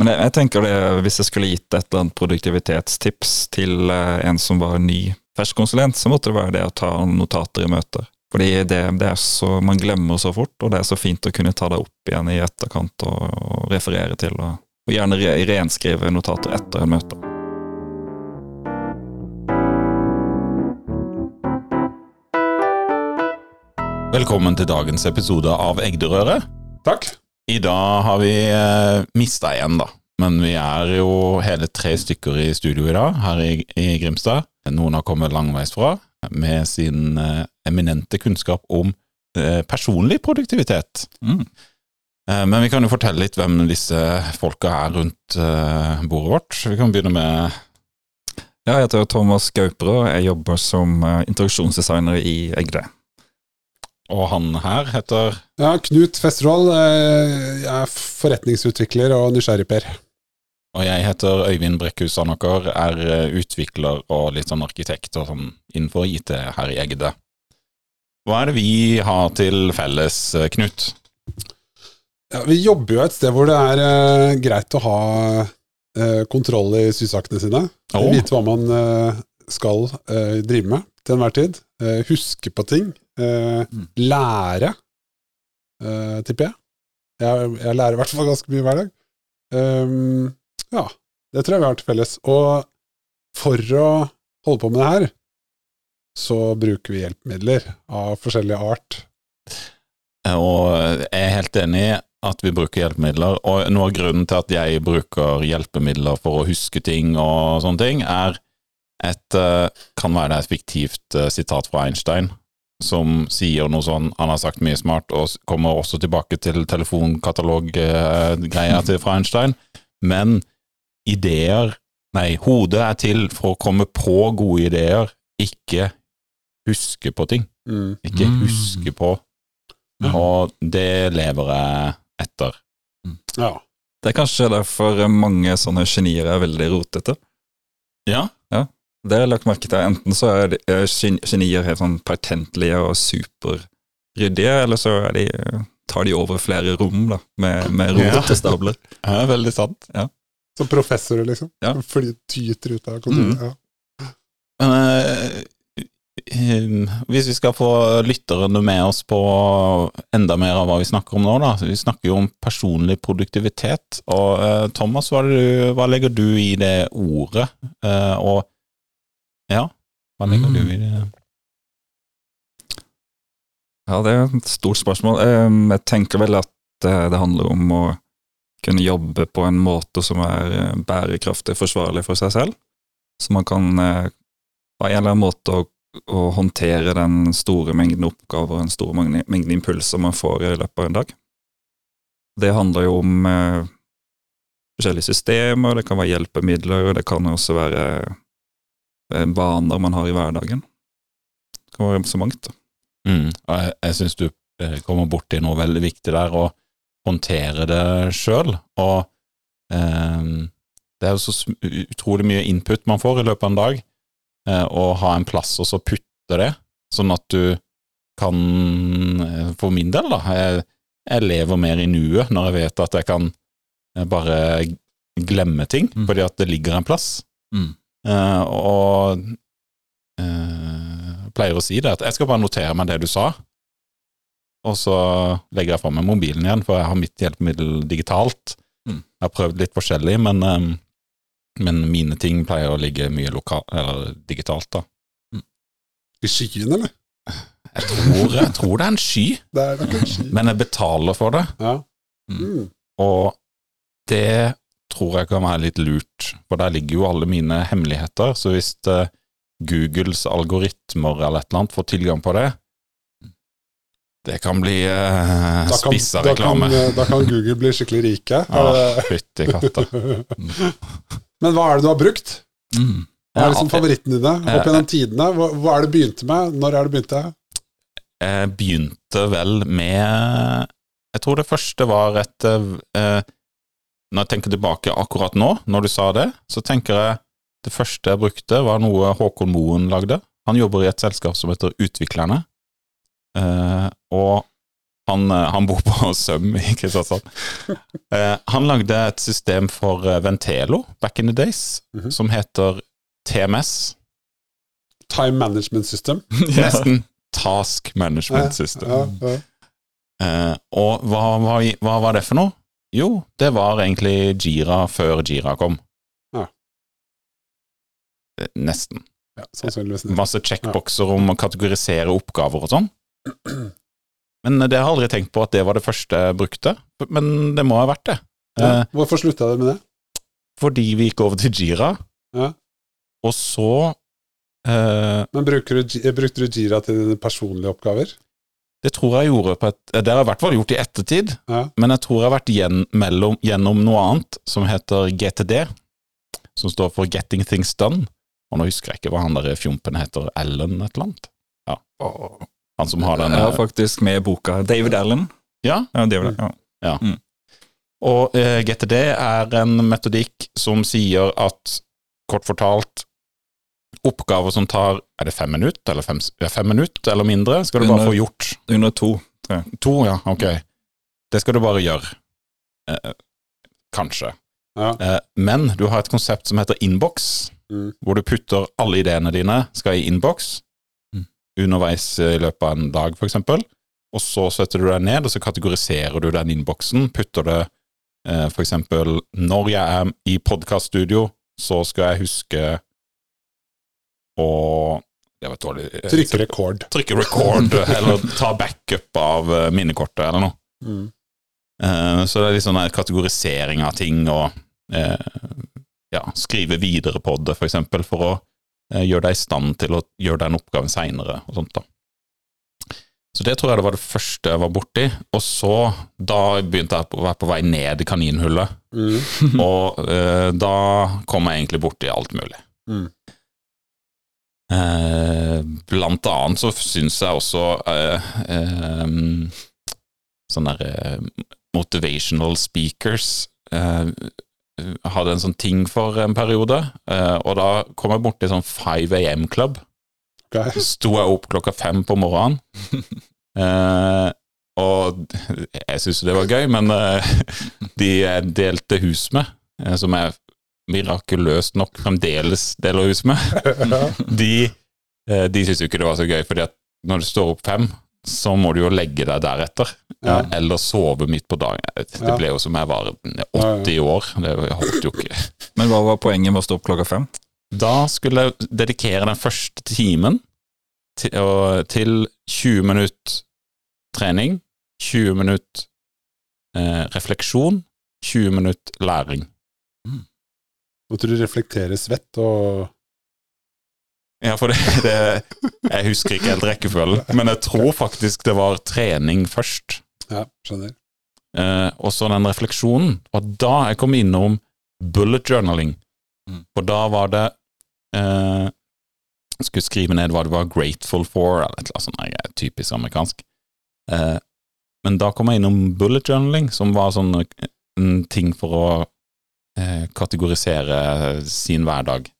Men jeg, jeg tenker det, hvis jeg skulle gitt et eller annet produktivitetstips til eh, en som var ny fersk konsulent, så måtte det være det å ta notater i møter. Fordi det, det er så, Man glemmer så fort, og det er så fint å kunne ta det opp igjen i etterkant og, og referere til, og, og gjerne re, renskrive notater etter en møte. Velkommen til dagens episode av Egderøret. Takk. I dag har vi eh, mista én, da. Men vi er jo hele tre stykker i studio i dag, her i, i Grimstad. Noen har kommet langveis fra med sin eh, eminente kunnskap om eh, personlig produktivitet. Mm. Eh, men vi kan jo fortelle litt hvem disse folka er rundt eh, bordet vårt. Vi kan begynne med Ja, jeg heter Thomas Gauperud, jeg jobber som eh, introduksjonsdesigner i Egde. Og han her heter Ja, Knut Festerål. eh, Jeg er forretningsutvikler og nysgjerrig-Per. Og jeg heter Øyvind Brekkhus Sandaker, er eh, utvikler og litt sånn arkitekt og sånn innenfor IT her i Egde. Hva er det vi har til felles, eh, Knut? Ja, vi jobber jo et sted hvor det er uh, greit å ha uh, kontroll i sysakene sine. Å. Vite hva man uh, skal eh, drive med til enhver tid. Eh, huske på ting. Eh, Mm. lære, eh, tipper jeg. jeg. Jeg lærer i hvert fall ganske mye hver dag. Um, ja, det tror jeg vi har til felles. Og for å holde på med det her, så bruker vi hjelpemidler av forskjellig art. Og jeg er helt enig i at vi bruker hjelpemidler, og noe av grunnen til at jeg bruker hjelpemidler for å huske ting og sånne ting, er et eh, kan være et fiktivt eh, sitat fra Einstein, som sier noe sånn Han har sagt mye smart, og kommer også tilbake til telefonkatalog-greia til fra Einstein, men ideer Nei, hodet er til for å komme på gode ideer, ikke huske på ting. Mm. Ikke Mm. huske på. Og det lever jeg etter. Ja. Det er kanskje derfor mange sånne genier er veldig rotete. Ja. Det har jeg lagt merke til. Enten så er de, er genier helt sånn patentlige og superryddige, eller så er de, tar de over flere rom da, med, med Ja. rotete stabler. Det er veldig sant. Som professorer, liksom. Ja. Fordi de tyter ut av kontoret. Mm. Ja. Men eh, eh, hvis vi skal få lytterne med oss på enda mer av hva vi snakker om nå, da. Vi snakker jo om personlig produktivitet. Og eh, Thomas, hva, er det du, hva legger du i det ordet? Eh, og ja, hva legger Mm. du i det? Ja, det er et stort spørsmål. Ehm, Jeg tenker vel at eh, det handler om å kunne jobbe på en måte som er eh, bærekraftig forsvarlig for seg selv. Så man kan eh, på en eller annen måte å, å håndtere den store mengden oppgaver, den store mengden, impulser man får i løpet av en dag. Det handler jo om forskjellige systemer, det kan være hjelpemidler, og det kan også være vaner man har i hverdagen. Det kan være så mangt. da. Mm. Jeg, jeg syns du eh, kommer borti noe veldig viktig der, å håndtere det sjøl. Og eh, det er jo så utrolig mye input man får i løpet av en dag, eh, å ha en plass og så putte det, sånn at du kan eh, For min del, da, jeg, jeg lever mer i nuet når jeg vet at jeg kan eh, bare glemme ting, Mm. fordi at det ligger en plass. Mm. Eh, og uh, pleier å si det, at jeg skal bare notere meg det du sa, og så legger jeg fra meg mobilen igjen, for jeg har mitt hjelpemiddel digitalt. Mm. Jeg har prøvd litt forskjellig, men, um, men mine ting pleier å ligge mye lokal, eller digitalt, da. I skyen, eller? Jeg tror, jeg tror det er en sky, Det er en sky. men jeg betaler for det, Ja. Mm. Mm. og det tror jeg kan være litt lurt, for der ligger jo alle mine hemmeligheter, så hvis uh, Googles algoritmer eller et eller annet får tilgang på det, det kan bli uh, kan, spissa da, kan, reklame. da kan Google bli skikkelig rike. Ah, Fytti katta. Men hva er det du har brukt? Mm. Hva er liksom Ja, favorittene dine Ja, opp gjennom tidene? Hva, hva er det begynte med? Når er det begynte? Jeg begynte vel med Jeg tror det første var et eh, Når jeg tenker tilbake akkurat nå, når du sa det, så tenker jeg det første jeg brukte, var noe Håkon Moen lagde. Han jobber i et selskap som heter Utviklerne. Eh, og Han, eh, han bor på Søm i Kristiansand. Eh, han lagde et system for eh, Ventelo back in the days, Mhm. som heter TMS. Time Management System. Nesten Task Management System. Ja, ja. Eh, og hva, hva, hva var det for noe? Jo, det var egentlig Jira før Jira kom. Ja. Eh, Nesten. ja sannsynligvis. Masse checkboxer om å kategorisere oppgaver og sånn. Men det har jeg aldri tenkt på at det var det første jeg brukte. Men det må ha vært det. Ja. Eh, Hvorfor slutta dere med det? fordi vi gikk over til Jira, Ja. og så eh, Men du, brukte du Jira til dine personlige oppgaver? Det tror jeg gjorde på et Det har jeg i hvert fall gjort i ettertid, Ja. men jeg tror jeg har vært gjen, mellom, gjennom noe annet som heter GTD, som står for Getting Things Done. Og nå husker jeg ikke hva han der fjompen heter, Ellen et eller annet? Ja. Han som har den Jeg har faktisk med boka David Allen. Ja, Ja, David, ja. Og eh, GTD er en metodikk som sier at, kort fortalt, oppgaver som tar Er det fem minutter, eller fem, ja, fem minutter eller mindre, skal du bare få gjort. Under to. To, ja, ok. Det skal du bare gjøre. Eh, kanskje. Ja. Eh, men du har et konsept som heter innboks, Mm. hvor du putter alle ideene dine skal i innboks Mm. underveis i løpet av en dag, eksempel. Og så setter du deg ned, og så kategoriserer du den innboksen. Putter det eh, eksempel Når jeg er i podkaststudio, så skal jeg huske å Det var dårlig eh, Trykke rekord. Trykke record, eller ta backup av eh, minnekortet, eller noe. Mm. Eh, Så det er litt sånn kategorisering av ting, og eh, ja, skrive videre på det, for eksempel, for å eh, gjøre deg i stand til å gjøre den oppgaven seinere, og sånt, da. Så det tror jeg det var det første jeg var borti, og så, da begynte jeg å være på vei ned i kaninhullet, Mm. og da kom jeg egentlig borti alt mulig. Mm. Eh, blant annet så syns jeg også eh, eh, sånne der, eh, motivational speakers hadde en sånn ting for en periode, og da kom jeg borti sånn 5 AM-klubb. Så Sto jeg opp klokka fem på morgenen. Og jeg syntes det var gøy, men de jeg delte hus med, som jeg mirakuløst nok fremdeles deler hus med, de, eh, de syntes jo ikke det var så gøy, fordi at når du står opp fem, så må du jo legge deg deretter, Ja. eller sove midt på dagen. Det ble jo som jeg var 80 år, det holdt jo ikke. Men hva var poenget med å stå opp klokka fem? Da skulle jeg dedikere den første timen til, til 20 minutt trening, 20 minutt eh, refleksjon, 20 minutt læring. Måtte du reflektere svett og Ja, for det, det Jeg husker ikke helt rekkefølgen, men jeg tror faktisk det var trening først. Ja, skjønner. Eh, og så den refleksjonen. Og da jeg kom innom bullet journaling. Mm. For da var det eh, skulle skrive ned hva det var grateful for, eller et eller annet sånt typisk amerikansk. Eh, men da kom jeg innom bullet journaling, som var sånn eh, en ting for å eh, kategorisere sin hverdag.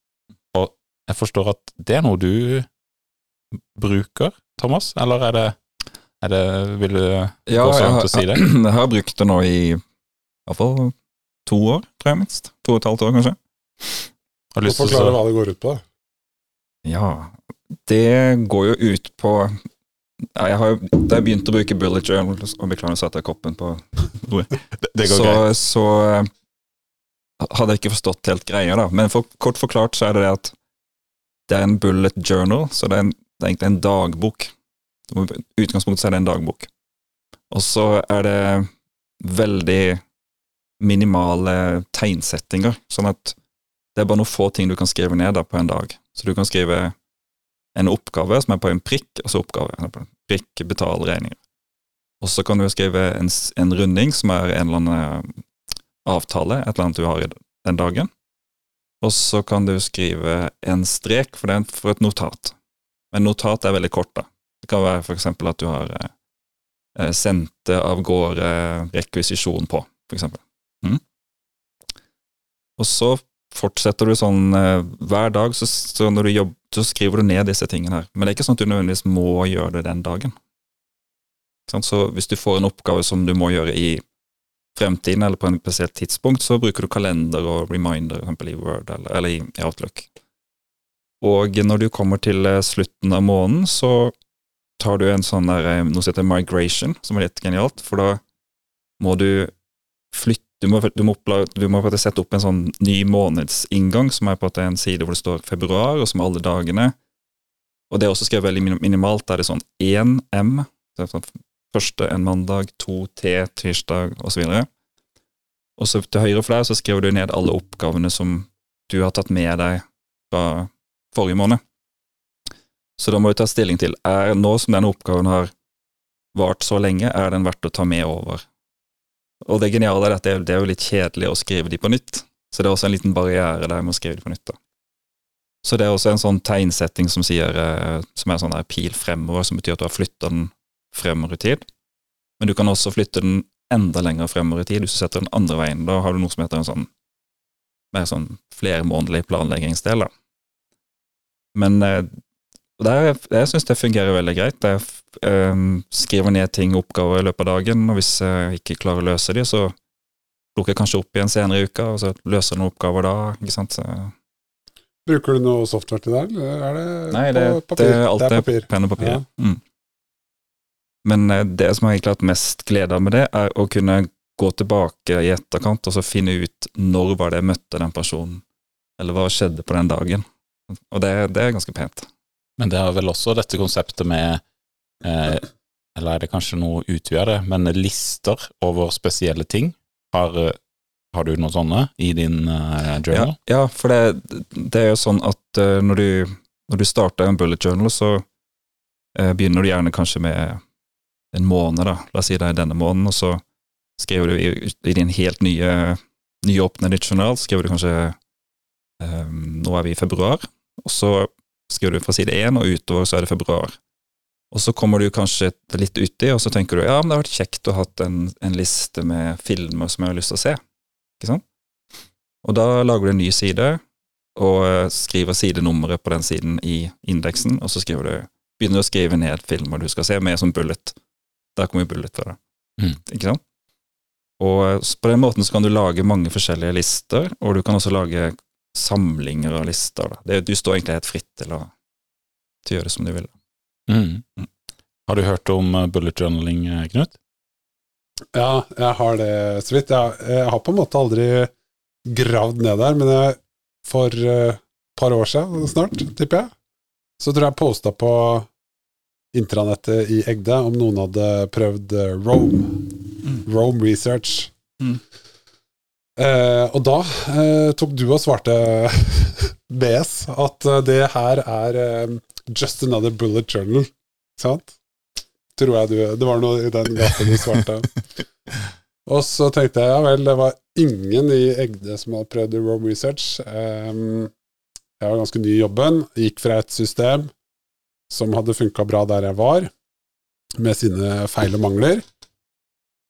Og jeg forstår at det er noe du bruker, Thomas, eller er det, er det Vil du Ja, gå så jeg langt har, å si det? jeg har brukt det nå i iallfall to år, tror jeg minst. To og et halvt år, kanskje. Har lyst til Forklare hva det går ut på. Ja, det går jo ut på ja, jeg har jo, Da jeg begynte å bruke bullet journal Og beklager, nå satte jeg koppen på Det, det går så, greit. så eh, hadde jeg ikke forstått helt greia, da. Men for, kort forklart så er det det at det er en bullet journal, så det er, en, det er egentlig en dagbok. I utgangspunktet er det en dagbok. Og så er det veldig minimale tegnsettinger, sånn at det er bare noen få ting du kan skrive ned da på en dag. Så du kan skrive en oppgave som er på en prikk, og så oppgave. Prikk, betal regninger. Og så kan du skrive en, en runding som er en eller annen avtale, et eller annet du har den dagen. Og så kan du skrive en strek for, den, for et notat. Men notat er veldig kort, da. Det kan være eksempel at du har eh, sendt av gårde rekvisisjon på, eksempel. Mm. Og så fortsetter du sånn eh, hver dag, så, så du jobber, så skriver du ned disse tingene her. Men det er ikke sånn at du nødvendigvis må gjøre det den dagen. Så hvis du får en oppgave som du må gjøre i fremtiden eller på en spesielt tidspunkt, så bruker du kalender og reminder, for eksempel i Word eller, eller i, Outlook. Og når du kommer til eh, slutten av måneden, så tar du en sånn der, eh, noe som heter migration, som er litt genialt, for da må du flytte du må, du, må oppla, du må sette opp en sånn ny månedsinngang, som er på er en side hvor det står februar, og som er alle dagene. Og det er også skrevet veldig minim- minimalt. Da er det sånn 1 M, første en mandag, to til tirsdag, og så videre. Og så til høyre for deg så skriver du ned alle oppgavene som du har tatt med deg fra forrige måned. Så da må du ta stilling til er nå som denne oppgaven har vart så lenge, er den verdt å ta med over. Og det geniale er at det det er jo litt kjedelig å skrive de på nytt, så det er også en liten barriere der med å skrive de på nytt. da. Så det er også en sånn tegnsetting som sier, eh, som er sånn der pil fremover, som betyr at du har flytta den fremover i tid. Men du kan også flytte den enda lenger fremover i tid hvis du setter den andre veien. Da har du noe som heter en sånn mer sånn flermånedlig planleggingsdel. da. Men eh, der, jeg syns det fungerer veldig greit. Jeg eh, skriver ned ting, oppgaver, i løpet av dagen, og hvis jeg ikke klarer å løse de, så plukker jeg kanskje opp igjen senere i uka, og så løser jeg noen oppgaver da. ikke sant? Bruker du noe software til det, eller er det nei, det, på papir? er alt det er papir. penn og papir. Ja. Mm. Men eh, det som jeg egentlig har hatt mest glede av med det, er å kunne gå tilbake i etterkant og så finne ut når var det jeg møtte den personen, eller hva skjedde på den dagen. Og det, det er ganske pent. Men det er vel også dette konseptet med eh, Eller er det kanskje noe utvida det, men lister over spesielle ting. Har, eh, har du noen sånne i din eh, Ja, journal? ja for det, det er jo sånn at eh, når du, når du starter en bullet journal, så eh, begynner du gjerne kanskje med en måned, da. La oss si det er denne måneden, og så skriver du i, i din helt nye, nyåpnede journal, skriver du kanskje um, Nå er vi i februar, og så skriver du fra side én, og utover så er det februar. Og så kommer du kanskje litt uti, og så tenker du ja, men det har vært kjekt å ha en, en liste med filmer som jeg har lyst til å se. Ikke sant? Og da lager du en ny side, og eh, skriver sidenummeret på den siden i indeksen, og så du, begynner du å skrive ned filmer du skal se, med som bullet. Der kommer bullet for det. Mm. Ikke sant? Og eh, på den måten så kan du lage mange forskjellige lister, og du kan også lage samlinger av lister. Da. Det, du står egentlig helt fritt til å, til å gjøre det som du vil. Mm. Har du hørt om eh, bullet journaling, eh, Knut? Ja, jeg har det så vidt. Jeg, jeg har på en måte aldri gravd ned der, men jeg, for et par år siden snart, tipper jeg, så tror jeg posta på intranettet i Egde om noen hadde prøvd Rome. Mm. Rome Research. Mm. Eh, og da eh, tok du og svarte BS at eh, det her er eh, just another bullet journal, sant? Tror jeg du Det var noe i den gata du svarte. og så tenkte jeg ja vel, det var ingen i Egde som hadde prøvd Rome Research. Ehm, jeg var ganske ny i jobben, gikk fra et system som hadde funka bra der jeg var, med sine feil og mangler.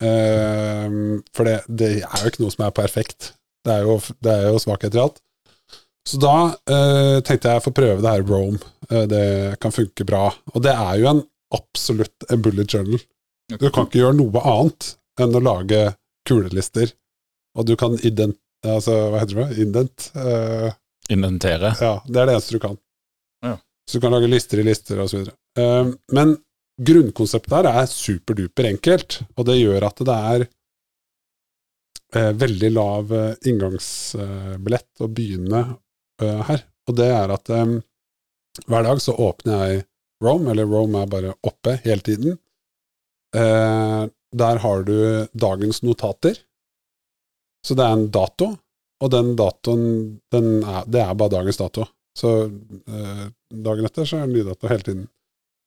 Ehm, for det, det er jo ikke noe som er perfekt. Det er jo, det er jo svakheter i alt. Så da eh, tenkte jeg å få prøve det her Rome. Eh, det kan funke bra. Og det er jo en absolutt en bullet journal. Du kan ikke gjøre noe annet enn å lage kulelister. Og du kan ident... Altså, hva heter det? Indent? Eh, Inventere? ja, det er det eneste du kan. Ja. Så du kan lage lister i lister og så videre. Eh, men grunnkonseptet her er superduper enkelt, og det gjør at det er eh, veldig lav eh, inngangsbillett å begynne eh, her. Og det er at eh, hver dag så åpner jeg Rome, eller Rome er bare oppe hele tiden. Eh, der har du dagens notater. Så det er en dato, og den datoen, den er, det er bare dagens dato. Så eh, dagen etter så er det ny dato hele tiden.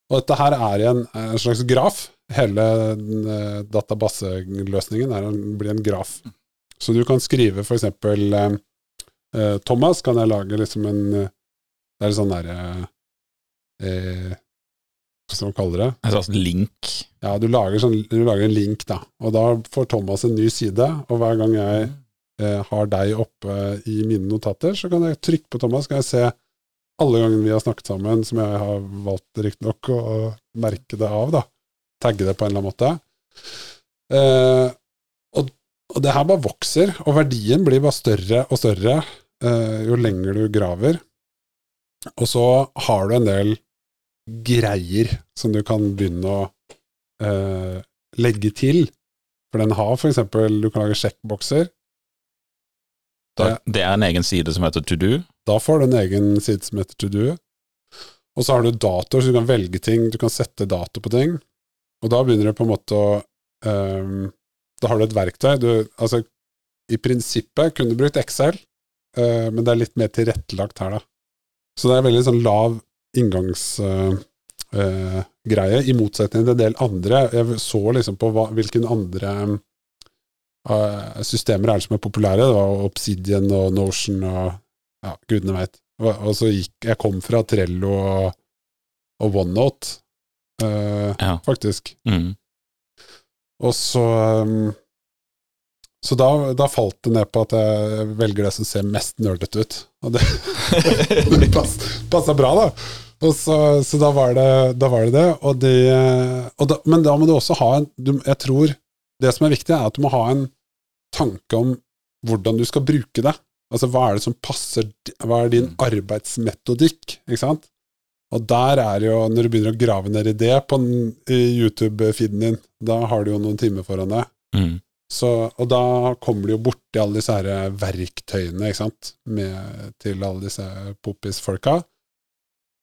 Og dette her er en, en slags graf. Hele eh, databaseløsningen en, blir en graf. Så du kan skrive eksempel eh, eh, Thomas kan jeg lage liksom en eh, Det er sånn derre eh, Hva skal man kalle det? En slags link? Ja, du lager, sånn, du lager en link, da. Og da får Thomas en ny side, og hver gang jeg eh, har deg oppe i mine notater, så kan jeg trykke på Thomas, kan jeg se alle gangene vi har snakket sammen, som jeg har valgt riktignok å merke det av, da. tagge det på en eller annen måte. Eh, og, og det her bare vokser, og verdien blir bare større og større eh, jo lenger du graver. Og så har du en del greier som du kan begynne å eh, legge til. For den har eksempel Du kan lage sjekkbokser. Da, det er en egen side som heter To Do. Da får du en egen side som heter To Do. Og så har du datoer, så du kan velge ting, du kan sette dato på ting. Og da begynner det på en måte å um, Da har du et verktøy. Du, altså, i prinsippet kunne du brukt Excel, uh, men det er litt mer tilrettelagt her, da. Så det er veldig sånn lav inngangsgreie, uh, uh, i motsetning til en del andre. Jeg så liksom på hva, hvilken andre systemer er det som er populære. Det var Obsidian og Notion og ja, gudene veit. Og så gikk Jeg kom fra Trello og, og OneNote, uh, ja. faktisk. Mm. Og så um, Så da, da, falt det ned på at jeg velger det som ser mest nerdete ut. Og det, det passa bra, da. Og så, så da, var det, da, var det, det og det. Og da, men da må du også ha en du, Jeg tror det som er viktig, er at du må ha en tanke om hvordan du skal bruke det. Altså, hva er det som passer Hva er din mm. arbeidsmetodikk, ikke sant? Og der er jo, når du begynner å grave ned i det på YouTube-feeden din, da har du jo noen timer foran deg. Mm. Så, og da kommer du jo borti alle disse her verktøyene, ikke sant, Med, til alle disse poppis-folka.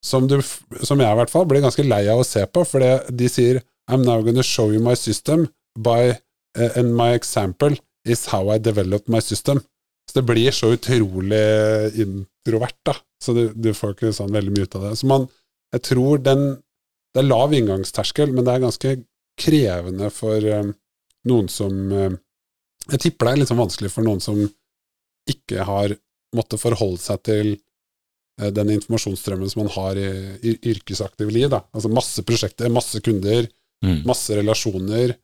Som, du, som jeg i hvert fall blir ganske lei av å se på, for de sier I'm now gonna show you my system by uh, and my example is how I developed my system. Så det blir så utrolig introvert, da. Så du, du, får ikke sånn veldig mye ut av det. Så man, jeg tror den Det er lav inngangsterskel, men det er ganske krevende for um, noen som um, Jeg tipper det er litt sånn vanskelig for noen som ikke har måttet forholde seg til uh, den informasjonsstrømmen som man har i, i yrkesaktiv liv. Da. Altså masse prosjekter, masse kunder, mm. masse relasjoner.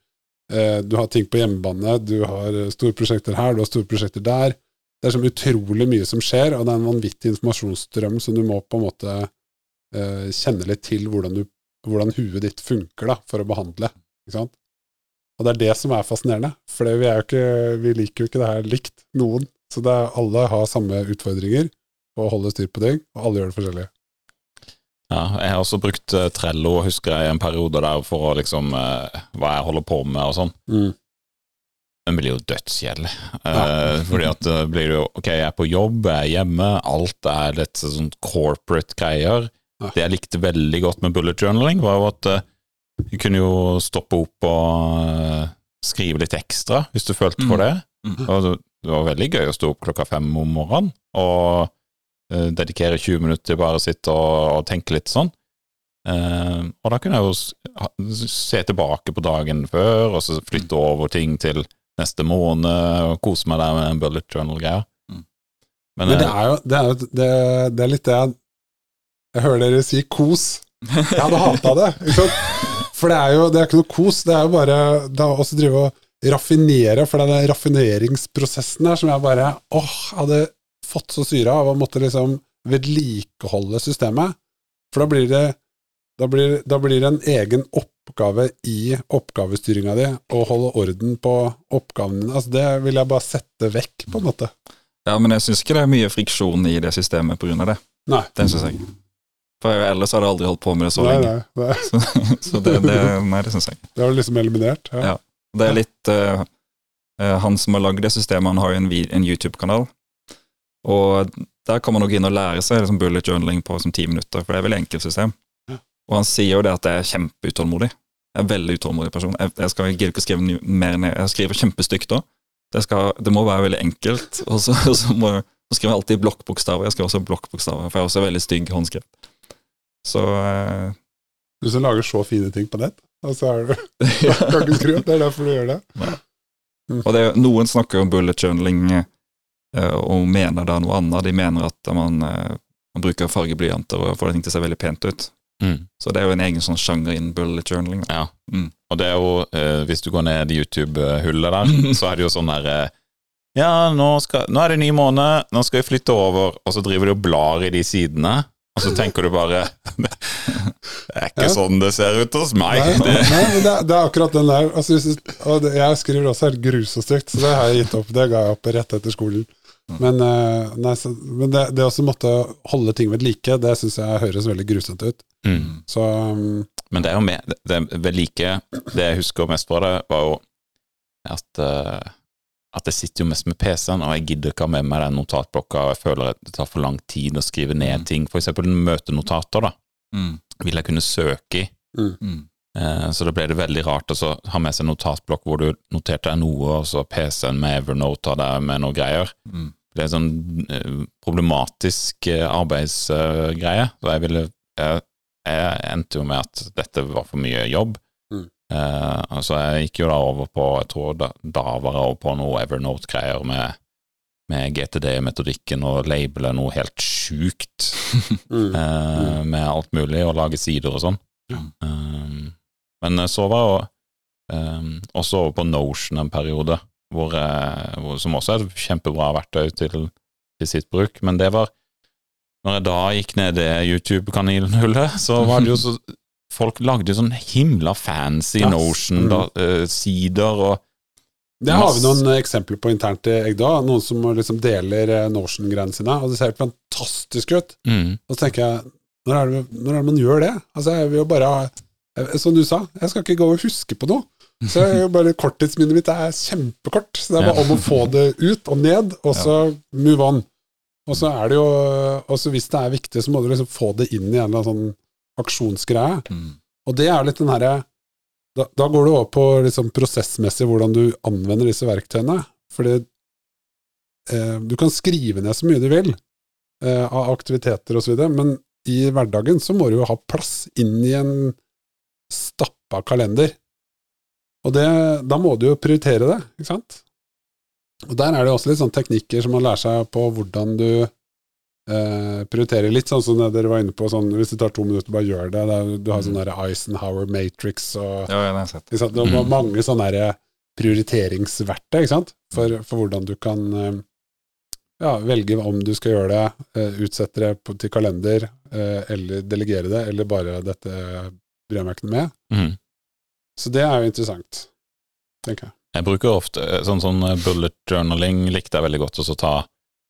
Uh, du har ting på hjemmebane, du har store prosjekter her, du har store prosjekter der det er så utrolig mye som skjer, og det er en vanvittig informasjonsstrøm som du må på en måte uh, kjenne litt til hvordan, du, hvordan huet ditt funker da, for å behandle. Ikke sant? Og det er det som er fascinerende, for vi, er ikke, vi, liker jo ikke det her likt, noen. Så er, alle har samme utfordringer å holde styr på ting, og alle gjør det forskjellig. Ja, jeg har også brukt uh, Trello, husker jeg, i en periode der for å liksom uh, Hva jeg holder på med og sånn. Mm den blir jo dødskjedelig. Ja. Uh, fordi at det blir jo Ok, jeg er på jobb, jeg er hjemme, alt er litt sånn corporate greier. Ja. Det jeg likte veldig godt med bullet journaling, var jo at du kunne jo stoppe opp og skrive litt ekstra, hvis du følte for mm. det. Mm. Og det var veldig gøy å stå opp klokka fem om morgenen og dedikere 20 minutter til bare å sitte og, og tenke litt sånn. og da kunne jeg jo se tilbake på dagen før, og så flytte mm. over ting til neste måned og kose meg der med en bullet journal-greia. Mm. Men, Men, det er jo det er, det, det er litt det jeg, jeg hører dere si kos. Jeg hadde hata det. For det er jo det er ikke noe kos, det er jo bare det er også drive og raffinere, for den raffineringsprosessen der som jeg bare åh, hadde fått så syre av å måtte liksom vedlikeholde systemet. For da blir det da blir, da blir det en egen oppgave i oppgavestyringa di å holde orden på oppgavene. Altså det vil jeg bare sette vekk, på en måte. Ja, men jeg syns ikke det er mye friksjon i det systemet av det. Nei. Den syns jeg. For ellers hadde jeg aldri holdt på med det så nei, lenge. Nei, nei. Så, så det, det, nei, det syns jeg. Det er liksom eliminert? Ja. ja. Det er litt uh, Han som har lagd det systemet, han har jo en, en YouTube-kanal. Og der kan man nok inn og lære seg liksom bullet journaling på som ti minutter, for det er veldig enkelt system. Og han sier jo det at jeg er kjempeutålmodig. Jeg er en veldig utålmodig person. Jeg, jeg skal gidder ikke å skrive mer ned. Jeg skriver kjempestygt òg. Det, det, må være veldig enkelt. Og så, og så må så skriver jeg alltid blokkbokstaver. Jeg skriver også blokkbokstaver, for jeg er også veldig stygg håndskrevet. Så eh, Du som lager så fine ting på nett, og så er du kan ikke skrive. Det er derfor du gjør det. Mm. Og det, Noen snakker om bullet journaling eh, og mener da noe annet. De mener at man, eh, man bruker fargeblyanter og får ting til å se veldig pent ut. Mm. Så det er jo en egen sånn sjanger innen bullet journaling. Ja, mm. og det er jo, eh, hvis du går ned i YouTube-hullet der, så er det jo sånn der eh, Ja, nå, skal, nå, er det ny måned, nå skal vi flytte over, og så driver du og blar i de sidene, og så tenker du bare Det er ikke Ja. sånn det ser ut hos meg. Nei, Det, nei, det, er- det er akkurat den der. Altså, og det, jeg skriver også helt grusomt stygt, så det har jeg gitt opp. Det ga jeg opp rett etter skolen. Men, eh, nei, så, men det, det å måtte holde ting ved like, det syns jeg høres veldig grusomt ut. mm. Så um, Men det er jo med, det, det ved like Det jeg husker mest fra det, var jo at uh, at jeg sitter jo mest med PC-en, og jeg gidder ikke ha med meg den notatblokka, og jeg føler at det tar for lang tid å skrive ned Mm. ting. For eksempel møtenotater, da, Mm. vil jeg kunne søke i. Mm. Eh, Så da ble det veldig rart å altså, ha med seg en notatblokk hvor du noterte deg noe, og så PC-en med Evernote der med noe greier. Mm. Det er en sånn eh, problematisk eh, arbeidsgreie. Så jeg ville jeg, jeg endte jo med at dette var for mye jobb. Mm. Eh, altså jeg gikk jo da over på Jeg tror da, da var jeg over på noe Evernote-greier med, med GTD-metodikken og labele noe helt sjukt mm, eh, med alt mulig, og lage sider og sånn. Um, men så var jeg også over på Notion en periode, hvor, hvor, som også er et kjempebra verktøy til, til sitt bruk. Men det var Når jeg da gikk ned det YouTube-kaninhullet, så var det jo så Folk lagde jo sånn himla fancy yes. Notion-sider og Det har vi noen eksempler på internt i Egda. Noen som liksom deler eh, Notion-greiene sine, og det ser helt fantastisk ut. mm, Og så tenker jeg, når er det, når er det man gjør det? Altså, jeg vil jo bare Som du sa, jeg skal ikke gå og huske på noe. Så jo bare korttidsminnet mitt er kjempekort. Så det er bare om å få det ut og ned, og så move on. Og så er det jo også Hvis det er viktig, så må du liksom få det inn i en eller annen sånn aksjonsgreie. Mm. Og det er litt den herre da, da går du over på liksom prosessmessig hvordan du anvender disse verktøyene. Fordi eh, du kan skrive ned så mye du vil eh, av aktiviteter osv., men i hverdagen så må du jo ha plass inn i en stappa kalender. Og det, da må du jo prioritere det, ikke sant? Og der er det også litt sånn teknikker som man lærer seg på hvordan du eh, prioriterer litt, sånn som det dere var inne på, sånn, hvis det tar to minutter, bare gjør det. det er, du har sånn der Eisenhower Matrix og Ja, ja, det har sant? Er Mm. mange sånne der prioriteringsverktøy ikke sant? For, for hvordan du kan eh, ja, velge om du skal gjøre det, eh, utsette det på, til kalender, eh, eller delegere det, eller bare dette bryr jeg meg ikke noe med. mm. Så det er jo interessant, tenker jeg. Jeg bruker ofte sånn, sånn bullet journaling likte jeg veldig godt og så ta,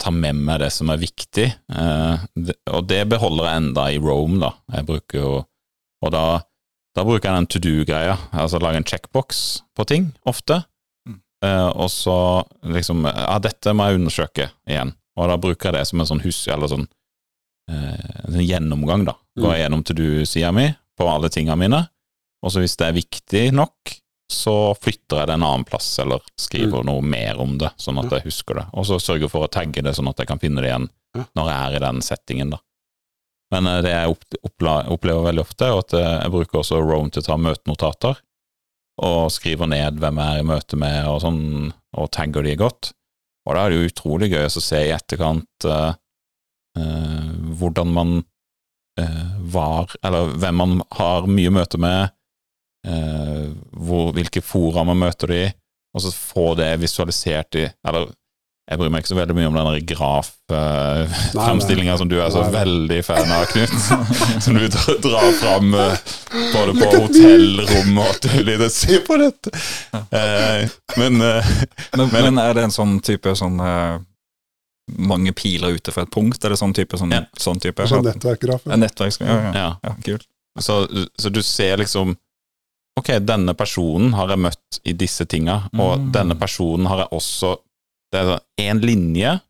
ta med meg det som er viktig, eh, det, og det beholder jeg enda i Rome, da. Jeg bruker jo Og da, da bruker jeg den to do-greia, altså lage en checkbox på ting, ofte. Mm. Eh, og så liksom Ja, dette må jeg undersøke igjen. Og da bruker jeg det som en sånn hus, eller sånn eh, en gjennomgang, da. Går jeg gjennom to do-sida mi på alle tinga mine, og så hvis det er viktig nok, så flytter jeg det en annen plass, eller skriver noe mer om det, sånn at jeg husker det. Og så sørger jeg for å tagge det, sånn at jeg kan finne det igjen når jeg er i den settingen, da. Men eh, det jeg opplever veldig ofte, er at eh, jeg bruker også Roam til å ta møtenotater, og skriver ned hvem jeg er i møte med, og sånn, og tagger de godt. Og da er det jo utrolig gøy å se i etterkant uh, uh, hvordan man uh, var, eller hvem man har mye møte med, hvor, hvilke fora man møter de i, og så få det visualisert i Eller jeg bryr meg ikke så veldig mye om den der graf-fremstillinga som du er så Nei, nei. veldig fan av, Knut. som du drar, fram eh, både på hotellrom og mulig. Det- Se på dette! Eh, men eh, Men, men er det en sånn type sånn eh, mange piler ute fra et punkt? Er det sånn type? Sånn, Ja. sånn type? Sånn nettverkgraf. Ja, nettverk, Ja, ja. ja. ja, kult. Så, så du ser liksom Ok, denne personen har jeg møtt i disse tinga, og Mm. denne personen har jeg også Det er Én linje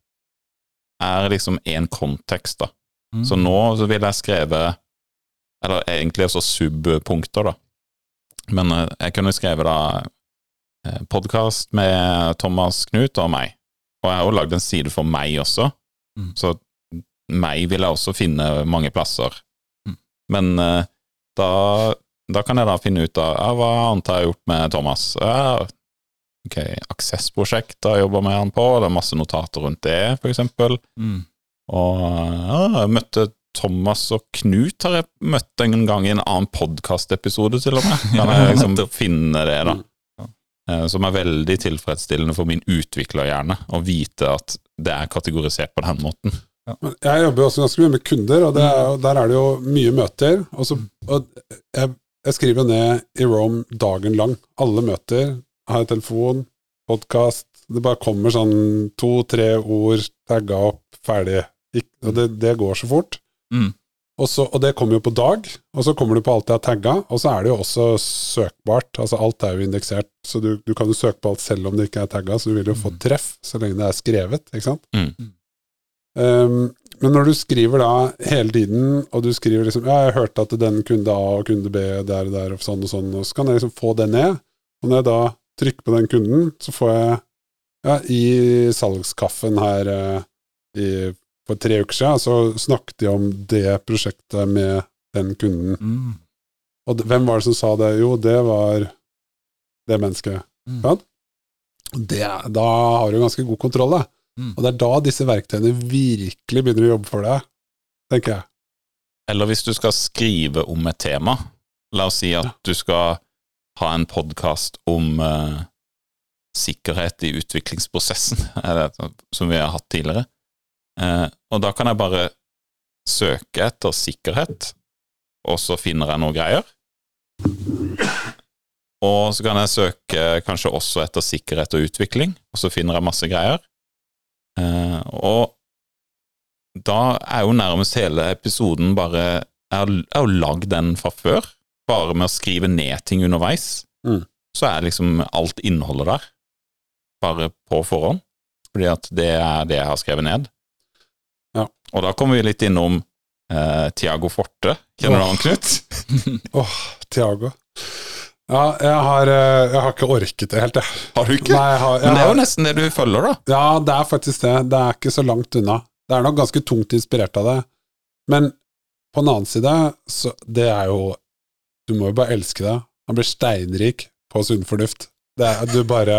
er liksom én kontekst, da. Mm. Så nå så vil jeg skrive Eller egentlig også subpunkter, da. Men eh, jeg kunne skrevet da podkast med Thomas Knut og meg. Og jeg har jo lagd en side for meg også, Mm. så meg vil jeg også finne mange plasser. Mm. Men eh, da, da kan jeg da finne ut av ja, hva annet har jeg gjort med Thomas. Ja, ok, Aksessprosjekt har jeg jobba med han på, det er masse notater rundt det, for eksempel. Mm. Og ja, jeg møtte Thomas og Knut har jeg møtt en gang i en annen podkastepisode, til og med. Kan jeg liksom finne det, da. Mm. Eh, Som er veldig tilfredsstillende for min utviklerhjerne, å vite at det er kategorisert på den måten. Men Jeg jobber jo også ganske mye med kunder, og det er, jo- der er det jo mye møter. Og, så, og jeg, jeg skriver ned i Rome dagen lang. Alle møter. Har jeg telefon, podkast Det bare kommer sånn to-tre ord tagga opp, ferdig. Og det, det går så fort. Mm. Og, så, og det kommer jo på dag, og så kommer du på alt jeg har tagga, og så er det jo også søkbart. Altså alt er jo indeksert, så du, du kan jo søke på alt selv om det ikke er tagga, så du vil jo få Mm. treff så lenge det er skrevet, ikke sant. Mm. Um, men når du skriver da hele tiden, og du skriver liksom Ja, jeg hørte at den kunde A og kunde B der og der og sånn og sånn, og så kan jeg liksom få det ned. Og når jeg da trykker på den kunden, så får jeg Ja, i salgskaffen her eh, i, for tre uker siden, så snakket de om det prosjektet med den kunden. Mm. Og hvem var det som sa det? Jo, det var det mennesket. Mm. Ja. Det, da har du ganske god kontroll, da. Mm. Og det er da disse verktøyene virkelig begynner å jobbe for deg, tenker jeg. Eller hvis du skal skrive om et tema. La oss si at Ja. du skal ha en podkast om uh, sikkerhet i utviklingsprosessen, som vi har hatt tidligere. Uh, og da kan jeg bare søke etter sikkerhet, og så finner jeg noe greier. Og så kan jeg søke kanskje også etter sikkerhet og utvikling, og så finner jeg masse greier. Og da er jo nærmest hele episoden bare Jeg har, jo lagd den fra før, bare med å skrive ned ting underveis. Mm. Så er liksom alt innholdet der, bare på forhånd. Fordi at det er det jeg har skrevet ned. Ja. Og da kommer vi litt innom eh, Tiago Forte. Kjenner du han, Knut? Åh, Tiago. Ja, jeg har, eh, jeg har ikke orket det helt, jeg. Har du ikke? Nei, jeg har, jeg Men det er jo nesten det du følger, da. Ja, det er faktisk det. Det er ikke så langt unna. Det er nok ganske tungt inspirert av det. Men på den annen side, så det er jo Du må jo bare elske det. Han blir steinrik på sunn fornuft. Det er, du bare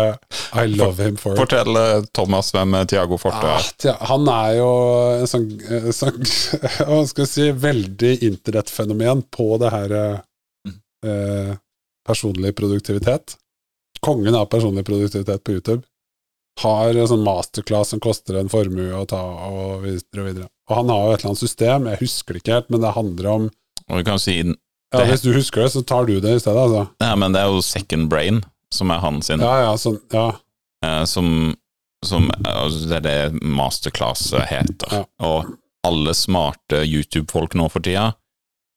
I love him for it. Fortell eh, Thomas hvem eh, Tiago Forte Ah, er. Ja, han er jo en sånn, sånn Hva skal vi si Veldig internettfenomen på det her Mm. eh, personlig produktivitet. Kongen av personlig produktivitet på YouTube. Har en sånn masterclass som koster en formue å ta, og videre og videre. Og han har jo et eller annet system, jeg husker det ikke helt, men det handler om Og vi kan si ja, Hvis du husker det, så tar du det i stedet, altså. Ja, men det er jo Second Brain som er hans sin. Ja, ja, sånn, ja. eh, som, som altså Det er det masterclass heter. Ja. Og alle smarte YouTube-folk nå for tida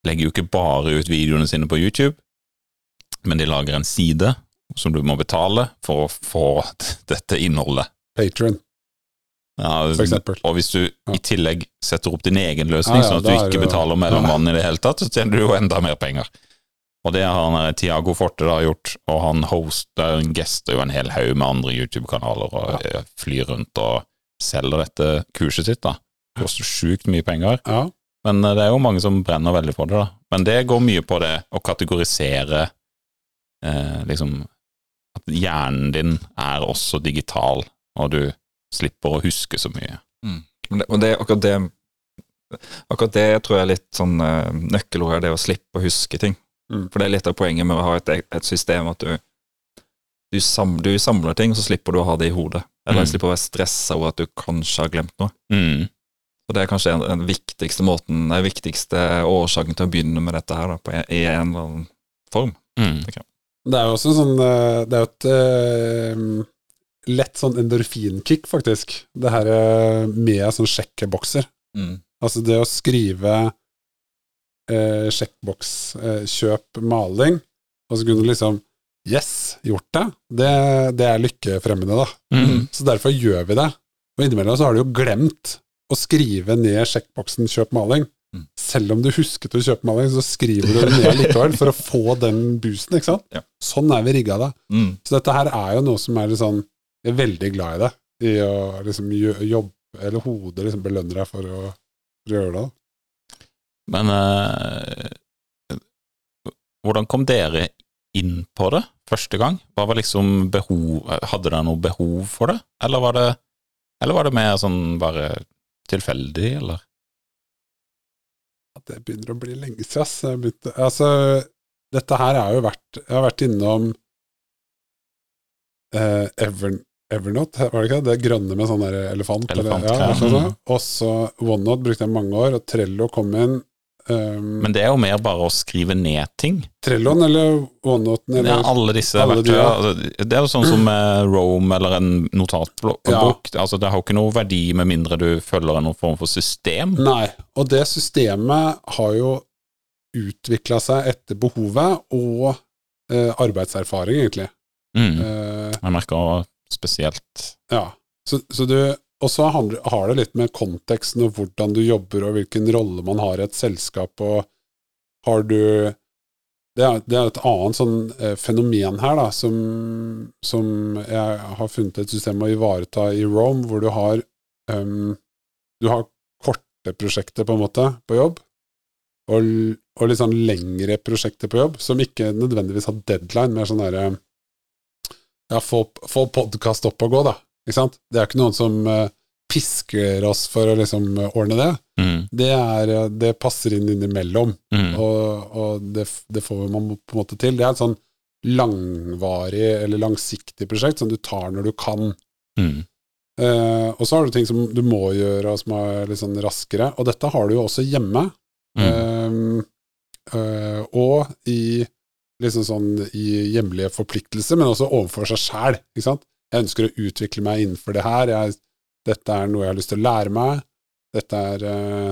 legger jo ikke bare ut videoene sine på YouTube, men de lager en side som du må betale for å få dette innholdet. Patron, Ja, for eksempel. og hvis du i tillegg setter opp din egen løsning, Ja, ja, sånn at du ikke jo- betaler mellommannen i det hele tatt, så tjener du jo enda mer penger. Og det har han, eh, Tiago Forte da gjort, og han hoster, en gester jo en hel haug med andre YouTube-kanaler og eh, flyr rundt og selger dette kurset sitt, da. Det koster sjukt mye penger, Ja, men eh, det er jo mange som brenner veldig for det, da. Men det går mye på det å kategorisere eh, liksom at hjernen din er også digital, og du slipper å huske så mye. Men det- Og det, akkurat det Akkurat det tror jeg er litt sånn uh, nøkkelord, er det å slippe å huske ting. Mm. For det er litt av poenget med å ha et, et system at du, du, sam, du samler ting, og så slipper du å ha det i hodet. Eller Mm. slipper å være stressa over at du kanskje har glemt noe. Mm. Og det er kanskje den, den viktigste måten, den viktigste årsaken til å begynne med dette her, da, på en, i en eller annen form. Mm. Det er jo også sånn eh, Det er jo et eh, lett sånn endorfinkick, faktisk. Det her eh, med sånn sjekkebokser. Altså det å skrive eh, sjekkboks, eh, kjøp maling, og så kunne du liksom Yes, gjort det. Det, det er lykkefremmende, da. Mm. Så derfor gjør vi det. Og innimellom så har du jo glemt å skrive ned sjekkboksen 'kjøp maling'. Mm. Selv om du husket å kjøpe maling, så skriver du det ned likevel for å få den boosten, ikke sant? Ja. Sånn er vi rigga da. Mm. Så dette her er jo noe som er litt sånn Jeg er veldig glad i det. I å liksom jobbe Eller hodet liksom belønner deg for å, for å gjøre det. da. Men eh, hvordan kom dere inn på det første gang? Hva var liksom behov Hadde dere noe behov for det, eller var det, eller var det mer sånn bare tilfeldig, eller? At det begynner å bli lenge siden. Begynte, altså, dette her er jo vært Jeg har vært innom eh, Ever, Evernote, var det ikke det? Det grønne med sånn der elefant? eller- ja, sånn, sånn. Og så OneNote brukte jeg mange år, og Trello kom inn. Um, Men det er jo mer bare å skrive ned ting. Trelloen eller OneNoten eller Ja, alle disse alle de, ja. altså, Det er jo sånn som med Rome eller en notatbok. Ja. Altså, det har jo ikke noe verdi med mindre du følger noen form for system. Nei, og det systemet har jo utvikla seg etter behovet og eh, arbeidserfaring, egentlig. Mm. Eh, Jeg merker spesielt ja. Så, så du Og så har det litt med konteksten og hvordan du jobber, og hvilken rolle man har i et selskap, og har du Det er, det er et annet sånn eh, fenomen her, da, som, som jeg har funnet et system å ivareta i Rome, hvor du har um, Du har korte prosjekter, på en måte, på jobb, og, og litt sånn lengre prosjekter på jobb, som ikke nødvendigvis har deadline, mer sånn derre Ja, få, få podkast opp og gå, da. Ikke sant? Det er ikke noen som eh, pisker oss for å liksom eh, ordne det. mm. Det, er, eh, det passer inn innimellom, Mm. og, og det, det får man på en måte til. Det er et sånn langvarig eller langsiktig prosjekt som du tar når du kan. Mm. Eh, og så har du ting som du må gjøre, og som er litt sånn raskere. Og dette har du jo også hjemme. Mm. Eh, eh, og i liksom sånn i hjemlige forpliktelser, men også overfor seg sjæl. Jeg ønsker å utvikle meg innenfor det her. Jeg, dette er noe jeg har lyst til å lære meg. Dette er uh,